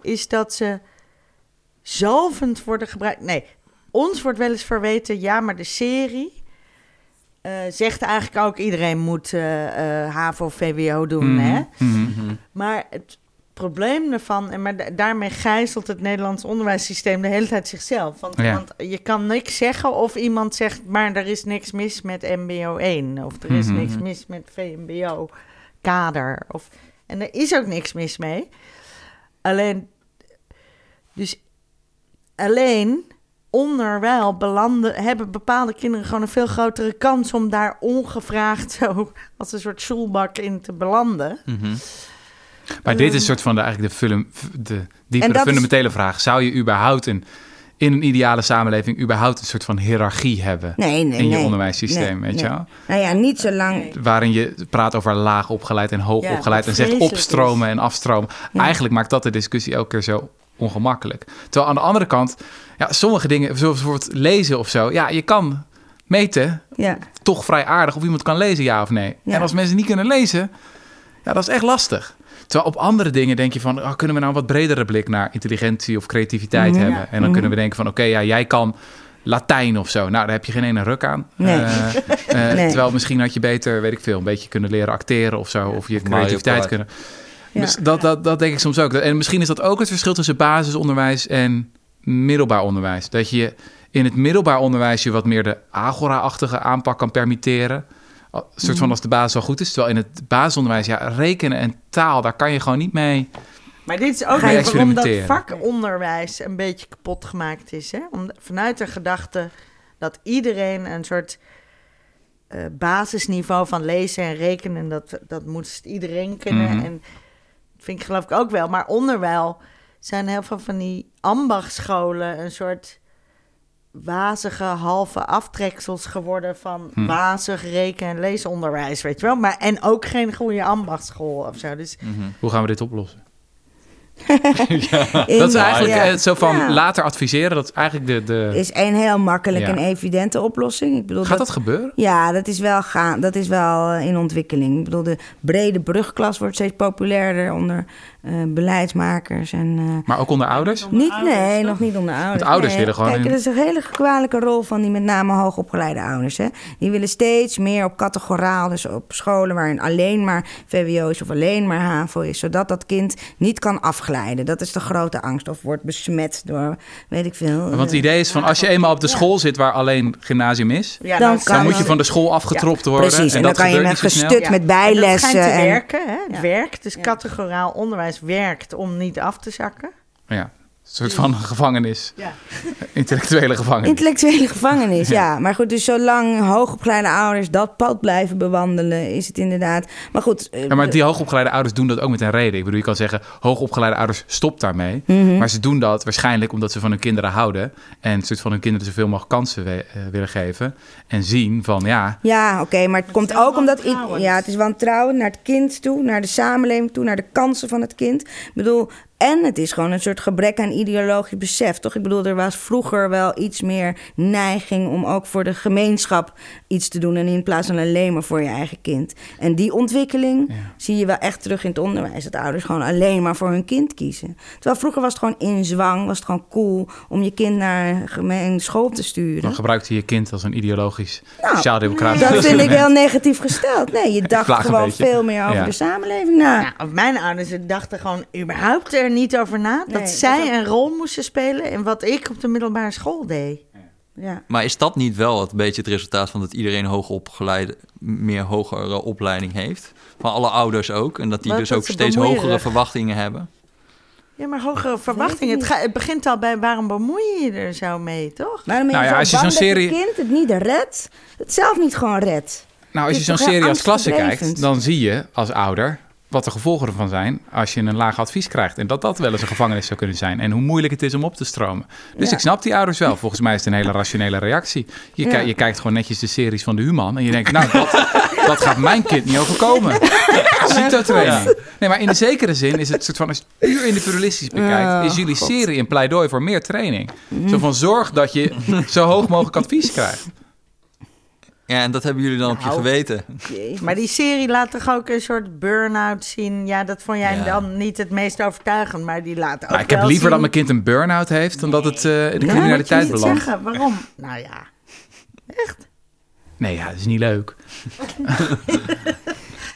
is dat ze zalvend worden gebruikt... Nee, ons wordt wel eens verweten... ja, maar de serie... eh, zegt eigenlijk ook iedereen moet eh, eh, HAVO, VWO doen, Mhm, hè? mhm. Maar het probleem ervan, en maar da- daarmee gijzelt het Nederlands onderwijssysteem de hele tijd zichzelf. Want, Ja. want je kan niks zeggen of iemand zegt, maar er is niks mis met MBO 1 of er is Mhm. niks mis met VMBO kader. Of, en er is ook niks mis mee. Alleen, dus alleen onderwijl belanden, hebben bepaalde kinderen gewoon een veel grotere kans om daar ongevraagd zo als een soort schoolbak in te belanden. Mhm. Maar dit is een soort van de, eigenlijk de, film, de diepere is- fundamentele vraag. Zou je überhaupt een, in een ideale samenleving überhaupt een soort van hiërarchie hebben nee, nee, in je nee. onderwijssysteem, weet je wel? Nou ja, niet zo lang. Waarin je praat over laag opgeleid en hoog Ja, opgeleid en zegt opstromen is. en afstromen. Eigenlijk maakt dat de discussie elke keer zo ongemakkelijk. Terwijl aan de andere kant, ja, sommige dingen, zoals bijvoorbeeld lezen of zo, ja, je kan meten Ja, toch vrij aardig of iemand kan lezen, ja of nee. Ja. En als mensen niet kunnen lezen, ja, dat is echt lastig. Terwijl op andere dingen denk je van, oh, kunnen we nou een wat bredere blik naar intelligentie of creativiteit Mhm. hebben? En dan kunnen we denken van, oké, ja, jij kan Latijn of zo. Nou, daar heb je geen ene ruk aan. Nee. Eh, eh, Nee. Terwijl misschien had je beter, weet ik veel, een beetje kunnen leren acteren of zo. Of je creativiteit kunnen. Dus dat, dat, dat denk ik soms ook. En misschien is dat ook het verschil tussen basisonderwijs en middelbaar onderwijs. Dat je in het middelbaar onderwijs je wat meer de agora-achtige aanpak kan permitteren. Een soort van als de basis wel goed is. Terwijl in het basisonderwijs, ja, rekenen en taal, daar kan je gewoon niet mee. Maar dit is ook weer waarom dat vakonderwijs een beetje kapot gemaakt is. Hè? Om, vanuit de gedachte dat iedereen een soort eh, basisniveau van lezen en rekenen, dat, dat moet iedereen kunnen. Mhm. En vind ik geloof ik ook wel. Maar onderwijl zijn heel veel van die ambachtscholen een soort wazige halve aftreksels geworden van Hm. wazig reken- en leesonderwijs, weet je wel. Maar, en ook geen goede ambachtschool of zo. Dus Mhm. Hoe gaan we dit oplossen? In- dat is eigenlijk ja. eh, zo van Ja. later adviseren. Dat is eigenlijk de... de... is een heel makkelijk Ja. en evidente oplossing. Ik bedoel, Gaat dat gebeuren? Ja, dat is wel, gaan, dat is wel eh, in ontwikkeling. Ik bedoel, de brede brugklas wordt steeds populairder onder eh, beleidsmakers. En, eh, Maar ook onder ouders? niet, nee, nog niet onder ouders. Want ouders Nee, willen gewoon Kijk, in- dat is een hele kwalijke rol van die met name hoogopgeleide ouders. Hè. Die willen steeds meer op categoraal, dus op scholen waarin alleen maar VWO is of alleen maar HAVO is. Zodat dat kind niet kan afglijden. Dat is de grote angst. Of wordt besmet door, weet ik veel. Want het eh, idee is van als je eenmaal op de school zit waar alleen gymnasium is, ja, Dan kan- dan moet je van de school afgetropt worden. Precies, en, dan dat kan je met gestut Ja. met En dat bijlessen. schijnt te en- werken, hè? Het werkt. Dus Ja. categoraal onderwijs werkt om niet af te zakken. Ja. Soort van gevangenis. Ja. Intellectuele gevangenis. Intellectuele gevangenis, ja. Maar goed, dus zolang hoogopgeleide ouders dat pad blijven bewandelen, is het inderdaad. Maar goed. eh, Ja, maar die hoogopgeleide ouders doen dat ook met een reden. Ik bedoel, je kan zeggen, hoogopgeleide ouders stop daarmee. Mhm. Maar ze doen dat waarschijnlijk omdat ze van hun kinderen houden. En soort van hun kinderen zoveel mogelijk kansen we- eh, willen geven. En zien van, ja, Ja, oké, maar het komt is wel ook omdat... Ja, het is wantrouwen naar het kind toe, naar de samenleving toe, naar de kansen van het kind. Ik bedoel, en het is gewoon een soort gebrek aan ideologisch besef, toch? Ik bedoel, er was vroeger wel iets meer neiging om ook voor de gemeenschap iets te doen... en in plaats van alleen maar voor je eigen kind. En die ontwikkeling Ja. zie je wel echt terug in het onderwijs. Dat ouders gewoon alleen maar voor hun kind kiezen. Terwijl vroeger was het gewoon in zwang, was het gewoon cool... om je kind naar een gemeen school te sturen. dan gebruikt hij je kind als een ideologisch Nou, sociaal-democratisch Dat vind ik heel negatief gesteld. Nee, je dacht gewoon veel meer over Ja. de samenleving na. Ja, mijn ouders dachten gewoon überhaupt er niet over na. Nee, dat dat zij een rol moesten spelen in wat ik op de middelbare school deed. Ja. Maar is dat niet wel het beetje het resultaat van dat iedereen hoogopgeleide, meer hogere opleiding heeft? Van alle ouders ook. En dat die Wat, dus dat ook steeds bemoeierig. hogere verwachtingen hebben. Ja, maar hogere verwachtingen. Het, het begint al bij waarom bemoei je je er zo mee, toch? Waarom ben je Nou ja, zo als je bang zo'n dat je serie- kind het niet redt? Het zelf niet gewoon redt. Nou, als je zo'n serie als klasse kijkt, dan zie je als ouder wat de gevolgen ervan zijn als je een laag advies krijgt. En dat dat wel eens een gevangenis zou kunnen zijn. En hoe moeilijk het is om op te stromen. Dus Ja. ik snap die ouders wel. Volgens mij is het een hele rationele reactie. Je, Ja. je kijkt gewoon netjes de series van de Human. En je denkt, nou, dat, dat gaat mijn kind niet overkomen. Cito-training. Nee, maar in de zekere zin is het soort van, als je puur individualistisch bekijkt, is jullie serie een pleidooi voor meer training. Zo van, zorg dat je zo hoog mogelijk advies krijgt. Ja, en dat hebben jullie dan op je Nou. geweten. Maar die serie laat toch ook een soort burn-out zien. Ja, dat vond jij Ja. dan niet het meest overtuigend, maar die laat ook Nou, ik heb liever dat mijn kind een burn-out heeft dan dat het eh, in de Ja, moet je criminaliteit niet belandt. zeggen. Waarom? Nou ja, echt. Nee, ja, dat is niet leuk.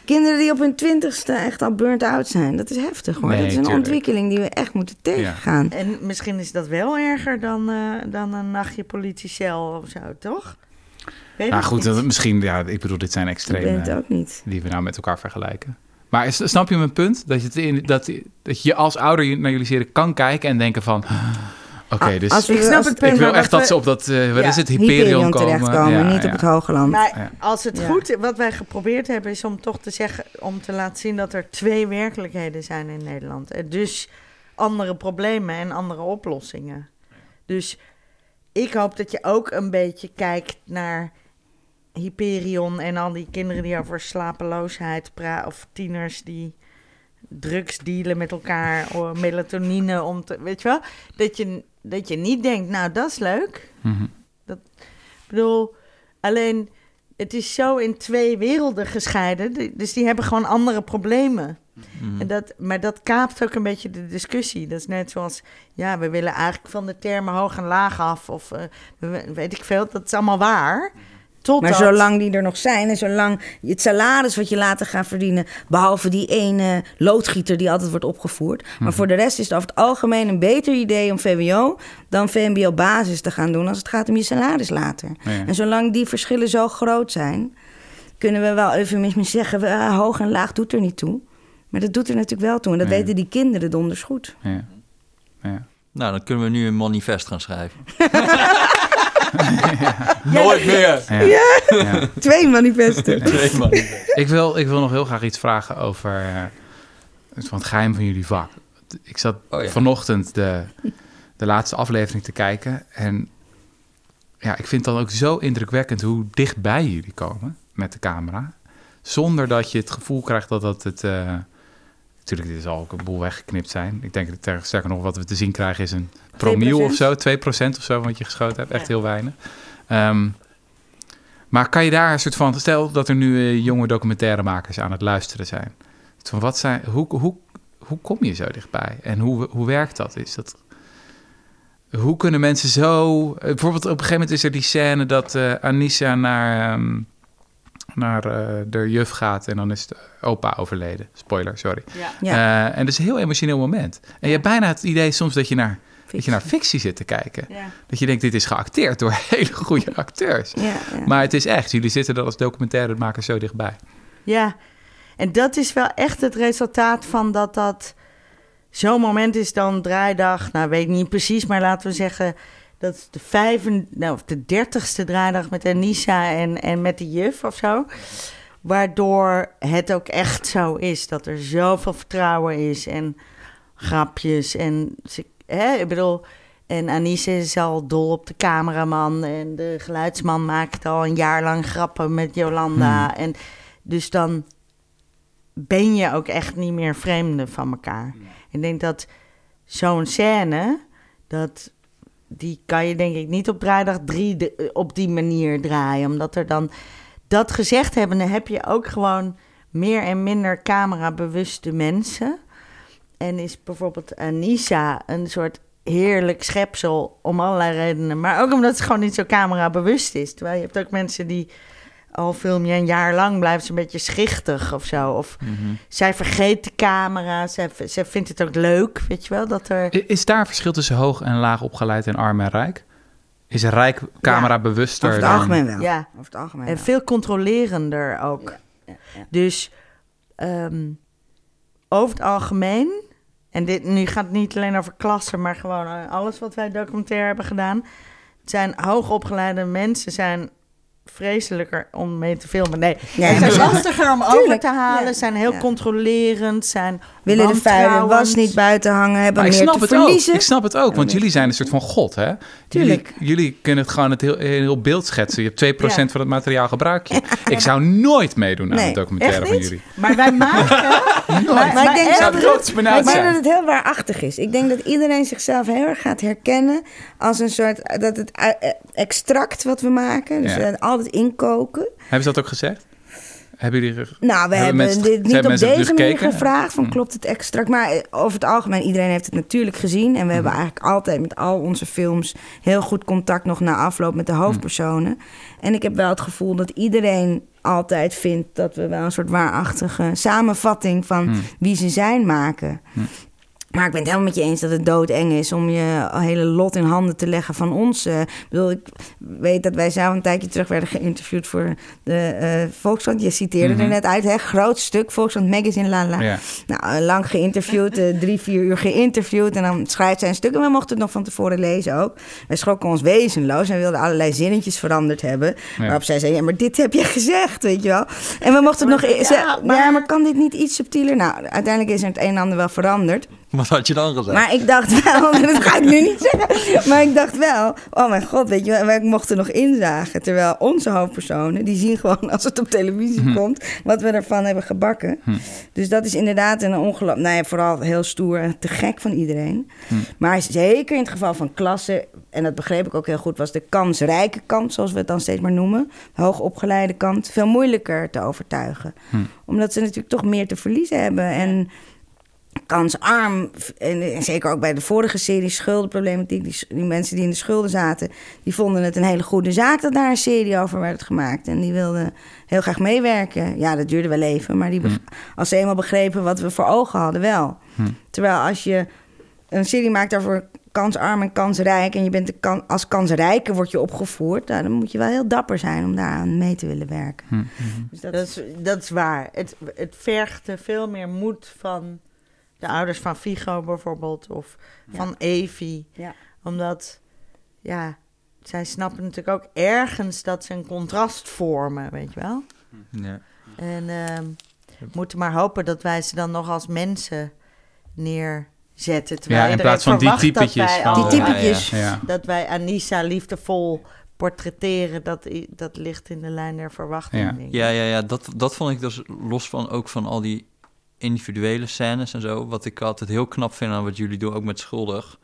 Kinderen die op hun twintigste echt al burnt out zijn. Dat is heftig hoor. Nee, dat is een tuurlijk. ontwikkeling die we echt moeten tegengaan. En misschien is dat wel erger dan, eh, dan een nachtje politiecel of zo, toch? Weet Nou ik goed, niet. dat, misschien, ja, ik bedoel, dit zijn Ik ben extreme het ook niet. die we nou met elkaar vergelijken. Maar is- snap je mijn punt? Dat je, het in, dat, dat je als ouder naar jullie serie kan kijken en denken van... Oké, Ah, dus als we- Ik snap als- het ik punt, wil maar echt dat we- ze op dat, eh, wat Ja, is het, Hyperion Hyperion komen. terechtkomen, Ja, niet ja. op het hoge land. Maar als het Ja. goed, wat wij geprobeerd hebben, is om toch te zeggen, om te laten zien dat er twee werkelijkheden zijn in Nederland. En dus andere problemen en andere oplossingen. Dus ik hoop dat je ook een beetje kijkt naar Hyperion en al die kinderen die over slapeloosheid praten, of tieners die drugs dealen met elkaar, of melatonine om te, weet je wel, dat je, dat je niet denkt, nou dat is leuk. Mhm. Ik bedoel, alleen het is zo in twee werelden gescheiden. Dus die hebben gewoon andere problemen. Mhm. En dat, maar dat kaapt ook een beetje de discussie. Dat is net zoals, ja, we willen eigenlijk van de termen hoog en laag af. Of eh, we- weet ik veel, dat is allemaal waar. Maar zolang die er nog zijn en zolang het salaris wat je later gaat verdienen, behalve die ene loodgieter die altijd wordt opgevoerd. Mhm. Maar voor de rest is het over het algemeen een beter idee om VWO dan VMBO-basis te gaan doen als het gaat om je salaris later. Ja. En zolang die verschillen zo groot zijn, kunnen we wel eufemistisch zeggen, we- ah, hoog en laag doet er niet toe. Maar dat doet er natuurlijk wel toe. En dat Ja. weten die kinderen donders goed. Ja. Ja. Nou, dan kunnen we nu een manifest gaan schrijven. Nooit meer! Ja. Ja. Twee manifesten. Twee manifest. Ik, wil, ik wil nog heel graag iets vragen over eh, het van het geheim van jullie vak. Ik zat Oh ja. vanochtend de, de laatste aflevering te kijken. En ja, ik vind het dan ook zo indrukwekkend hoe dichtbij jullie komen met de camera. Zonder dat je het gevoel krijgt dat dat het... eh, natuurlijk, dit zal ook een boel weggeknipt zijn. Ik denk dat sterker nog, wat we te zien krijgen is een promiel of zo. 2% of zo, wat je geschoten hebt. Echt Ja. heel weinig. Ehm, maar kan je daar een soort van... Stel dat er nu eh, jonge documentairemakers aan het luisteren zijn. Van wat zijn hoe, hoe, hoe kom je zo dichtbij? En hoe, hoe werkt dat? Is dat... Hoe kunnen mensen zo... eh, bijvoorbeeld op een gegeven moment is er die scène dat eh Anissa naar, ehm, naar eh, de juf gaat... en dan is de opa overleden. Spoiler, sorry. Ja. Ja. Eh, en dat is een heel emotioneel moment. En je hebt bijna het idee soms dat je naar, dat je naar fictie zit te kijken. Ja. Dat je denkt, dit is geacteerd door hele goede acteurs. Ja, ja. Maar het is echt, jullie zitten er als documentairemakers zo dichtbij. Ja, en dat is wel echt het resultaat van dat dat zo'n moment is dan draaidag, nou weet ik niet precies, maar laten we zeggen dat is de, vijf, nou, of de dertigste draaidag met Anissa en, en met de juf of zo. Waardoor het ook echt zo is dat er zoveel vertrouwen is en grapjes. En ze, hè, ik bedoel, en Anissa is al dol op de cameraman. En de geluidsman maakt al een jaar lang grappen met Jolanda. En dus dan ben je ook echt niet meer vreemde van elkaar. Ik denk dat zo'n scène, dat, die kan je denk ik niet op draaidag drie de- op die manier draaien. Omdat er dan, dat gezegd hebben, dan heb je ook gewoon meer en minder camerabewuste mensen. En is bijvoorbeeld Anissa een soort heerlijk schepsel om allerlei redenen. Maar ook omdat ze gewoon niet zo camerabewust is. Terwijl je hebt ook mensen die al film je een jaar lang blijven ze een beetje schichtig of zo. Of zij vergeet de camera. Zij, zij vindt het ook leuk, weet je wel, dat er... Is daar verschil tussen hoog en laag opgeleid en arm en rijk? Is rijk camera bewuster Over het dan... algemeen wel. Ja. Over het algemeen En wel. veel controlerender ook. Ja, ja. Dus ehm, over het algemeen, en dit, nu gaat het niet alleen over klassen, maar gewoon eh, alles wat wij documentair hebben gedaan, zijn hoogopgeleide mensen zijn vreselijker om mee te filmen. Nee, Ja, het zijn maar- lastiger om over te halen, ja. zijn heel Ja. controlerend, zijn Willen de vuile was niet buiten hangen, hebben Maar ik meer snap te het verliezen. ook. Ik snap het ook, want jullie zijn een soort van god, hè? Jullie, Tuurlijk. jullie kunnen het gewoon het heel, een heel beeld schetsen. Je hebt 2% Ja. van het materiaal gebruik je. Ik zou nooit meedoen aan Nee, een documentaire echt van niet? jullie. Maar wij maken... Maar, maar ik denk zou dat, maar ik denk dat het heel waarachtig is. Ik denk dat iedereen zichzelf heel erg gaat herkennen als een soort dat het eh, extract wat we maken, dus Ja. Altijd inkoken. Hebben ze dat ook gezegd? Hebben jullie... Nou, we Hebben hebben, mensen- dit niet op deze het manier gevraagd van Hm. klopt het extract. Maar eh, over het algemeen, iedereen heeft het natuurlijk gezien. En we hebben Hm. eigenlijk altijd met al onze films heel goed contact nog na afloop met de Hm. hoofdpersonen. En ik heb wel het gevoel dat iedereen altijd vindt dat we wel een soort waarachtige samenvatting van wie ze zijn maken. Maar ik ben het helemaal met je eens dat het doodeng is om je hele lot in handen te leggen van ons. eh. ik bedoel, ik weet dat wij zelf een tijdje terug werden geïnterviewd voor de eh Volkskrant. Je citeerde Mhm. er net uit, hè? Groot stuk, Volkskrant Magazine, la la. Ja. Nou, eh, lang geïnterviewd, eh, drie, vier uur geïnterviewd. En dan schrijft zij een stuk en we mochten het nog van tevoren lezen ook. Wij schrokken ons wezenloos en wilden allerlei zinnetjes veranderd hebben. Waarop zij zei, ja, maar dit heb je gezegd, weet je wel. En we mochten het nog... Ja, ze- ja, maar- maar... kan dit niet iets subtieler? Nou, uiteindelijk is er het een en ander wel veranderd. Wat had je dan gezegd? Maar ik dacht wel, dat ga ik nu niet zeggen. Maar ik dacht wel, oh mijn god, weet je wel, wij mochten nog inzagen. Terwijl onze hoofdpersonen, die zien gewoon als het op televisie komt, wat we ervan hebben gebakken. Dus dat is inderdaad een ongeluk. Nou ja, vooral heel stoer en te gek van iedereen. Maar zeker in het geval van klassen, en dat begreep ik ook heel goed, was de kansrijke kant, zoals we het dan steeds maar noemen, de hoogopgeleide kant, veel moeilijker te overtuigen. Omdat ze natuurlijk toch meer te verliezen hebben. En kansarm. En, en zeker ook bij de vorige serie Schuldenproblematiek. Die, die mensen die in de schulden zaten, die vonden het een hele goede zaak dat daar een serie over werd gemaakt. En die wilden heel graag meewerken. Ja, dat duurde wel even, maar die, beg- als ze eenmaal begrepen wat we voor ogen hadden, wel. Terwijl als je een serie maakt over kansarm en kansrijk en je bent de kan, als kansrijke wordt je opgevoerd, nou, dan moet je wel heel dapper zijn om daaraan mee te willen werken. Dus dat, Dat is, dat is waar. Het, het vergt veel meer moed van de ouders van Figo bijvoorbeeld, of Ja. van Evi. ja. Omdat, ja, zij snappen natuurlijk ook ergens dat ze een contrast vormen, weet je wel. Ja. En ehm, we moeten maar hopen dat wij ze dan nog als mensen neerzetten. Terwijl Ja, in plaats van die typetjes wij van- al- Die typetjes. Ja, ja. Dat wij Anissa liefdevol portretteren, dat, dat ligt in de lijn der verwachting. Ja. denk ik. Ja, ja, ja dat, dat vond ik dus los van ook van al die individuele scènes en zo. Wat ik altijd heel knap vind aan wat jullie doen, ook met Schuldig.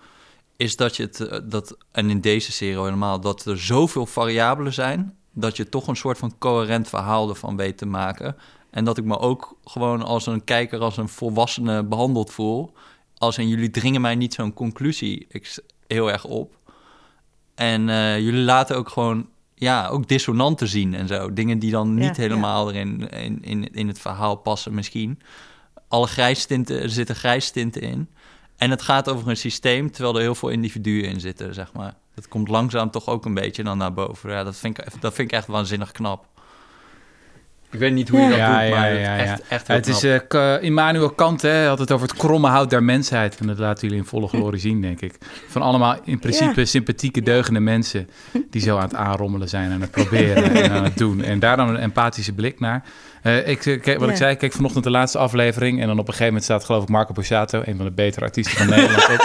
Is dat je het, eh, dat, en in deze serie al helemaal, dat er zoveel variabelen zijn. Dat je toch een soort van coherent verhaal ervan weet te maken. En dat ik me ook gewoon als een kijker, als een volwassene behandeld voel. Als en jullie dringen mij niet zo'n conclusie ex- heel erg op. En eh, jullie laten ook gewoon, ja, ook dissonanten zien en zo. Dingen die dan niet Ja, helemaal erin in, in, in het verhaal passen misschien. Alle grijstinten, er zitten grijstinten in. En het gaat over een systeem, terwijl er heel veel individuen in zitten, zeg maar. Dat komt langzaam toch ook een beetje dan naar boven. Ja, dat vind ik, dat vind ik echt waanzinnig knap. Ik weet niet hoe je dat Ja, doet, ja, maar ja, echt, ja. echt heel het is knap. eh, K- Immanuel Kant, hè, had het over het kromme hout der mensheid. En dat laten jullie in volle glorie zien, denk ik. Van allemaal in principe sympathieke, deugende mensen... die zo aan het aanrommelen zijn, aan het proberen en aan het doen. En daar dan een empathische blik naar. Eh, ik, eh, kijk, wat ik zei, ik keek vanochtend de laatste aflevering... en dan op een gegeven moment staat geloof ik Marco Borsato... een van de betere artiesten van Nederland.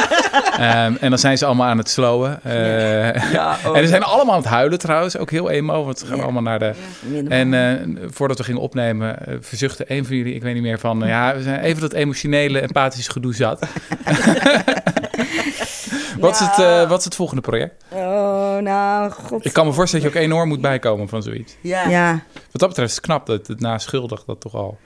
Ehm, en dan zijn ze allemaal aan het slowen. Eh, Ja, oh, en ze zijn allemaal aan het huilen trouwens, ook heel emo... want ze gaan Ja. allemaal naar de... En eh, voordat we gingen opnemen, verzuchtte een van jullie, ik weet niet meer van, ja, we zijn even dat emotionele, empathische gedoe zat. wat, is het, eh, wat is het volgende project? Oh, nou, god. Ik kan me voorstellen dat je ook enorm moet bijkomen van zoiets. Ja. Ja, Wat dat betreft is het knap dat het na schuldig dat toch al,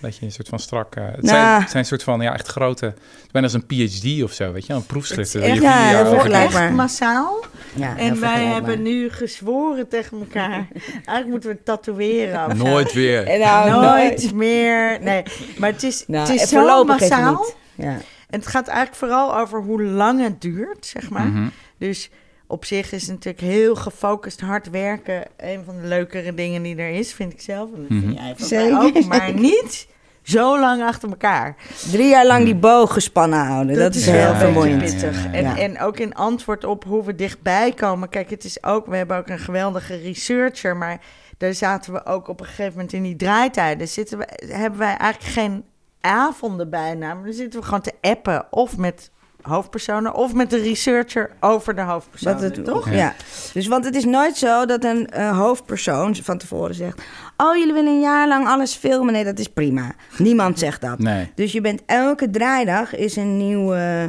dat je een soort van strak, eh, het, Nou. zijn, het zijn een soort van, ja, echt grote, bijna als een PhD of zo, weet je, een proefschrift. Je ja, heel over vergelijkbaar. Echt massaal. ja En wij hebben nu gezworen tegen elkaar. Eigenlijk moeten we tatoeëren. nooit weer. Nou, Nooit meer. Nee, maar het is, Nou, het is zo massaal. Ja. En het gaat eigenlijk vooral over hoe lang het duurt, zeg maar. Mhm. Dus op zich is natuurlijk heel gefocust hard werken een van de leukere dingen die er is, vind ik zelf. En dat vind Mhm. jij van Zeker. mij ook, maar niet zo lang achter elkaar. Drie jaar lang die boog gespannen houden, dat, is Ja, heel ja, vermoeiend. ja, ja. pittig. En, Ja. en ook in antwoord op hoe we dichtbij komen. Kijk, het is ook, we hebben ook een geweldige researcher, maar daar zaten we ook op een gegeven moment in die draaitijden. Zitten we, hebben wij eigenlijk geen avonden bijna, maar dan zitten we gewoon te appen of met hoofdpersonen of met de researcher over de hoofdpersonen, Wat het, toch? Ja. Dus want het is nooit zo dat een eh, hoofdpersoon van tevoren zegt: Oh, jullie willen een jaar lang alles filmen. Nee, dat is prima. Niemand zegt dat. Nee. Dus je bent elke draaidag is een nieuw, eh,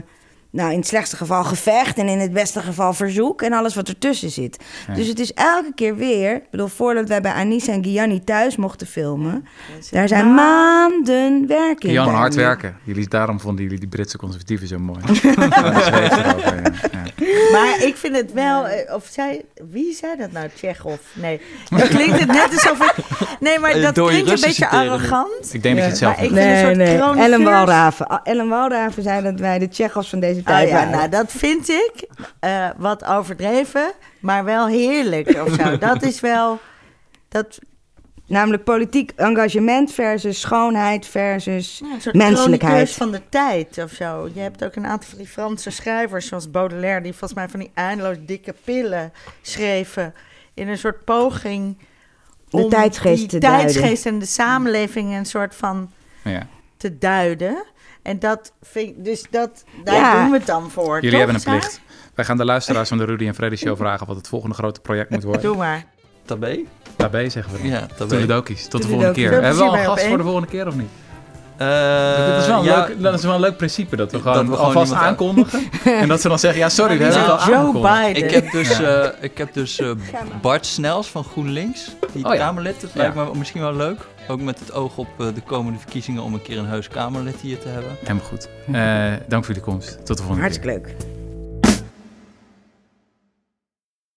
nou in het slechtste geval gevecht en in het beste geval verzoek en alles wat ertussen zit. Ja. Dus het is elke keer weer, ik bedoel, voordat wij bij Anissa en Gianni thuis mochten filmen, daar zijn maanden werk in. Jan, bij hard werken. Jullie, daarom vonden jullie die Britse conservatieven zo mooi. Ja, dat zweeft erover, ja. Ja. Maar ik vind het wel, eh, of zij, wie zei dat nou, Tsjechov? Nee, dan klinkt het net alsof ik, nee, maar Eh, dat klinkt een beetje arrogant. Ik denk dat je het zelf Maar ik hebt. vind een Nee, soort nee. chroniqueurs- Ellen Walraven. Ah, Ellen Walraven zei dat wij de Tsjechos van deze Tijd ja, nou, dat vind ik eh, wat overdreven, maar wel heerlijk of zo. Dat is wel, dat, Namelijk politiek engagement versus schoonheid versus ja, een soort menselijkheid. van de tijd of zo. Je hebt ook een aantal van die Franse schrijvers, zoals Baudelaire, die volgens mij van die eindeloos dikke pillen schreven in een soort poging De tijdsgeest die te duiden. tijdsgeest en de samenleving een soort van Ja. te duiden. En dat vind dus dat, daar Ja. doen we het dan voor. Jullie toch, hebben een plicht. Wij gaan de luisteraars van de Rudy en Freddy Show vragen wat het volgende grote project moet worden. Doe maar. Tabé? Daarbij zeggen we dan. Ja, tabé. Tot de volgende keer. Hebben we al een gast voor de volgende keer of niet? Eh, dat, is wel een ja, leuk, dat is wel een leuk principe. Dat we gewoon Dat we gewoon alvast aankondigen. en dat ze dan zeggen, ja sorry, we hebben het al Joe aangekondigd. Biden. Ik heb dus, eh, ik heb dus eh, Bart Snels van GroenLinks, die Oh ja. Kamerlid. Dat Ja. lijkt me misschien wel leuk. Ook met het oog op eh, de komende verkiezingen om een keer een heus Kamerlid hier te hebben. Helemaal goed. Eh, dank voor jullie komst. Tot de volgende keer. Hartstikke leuk.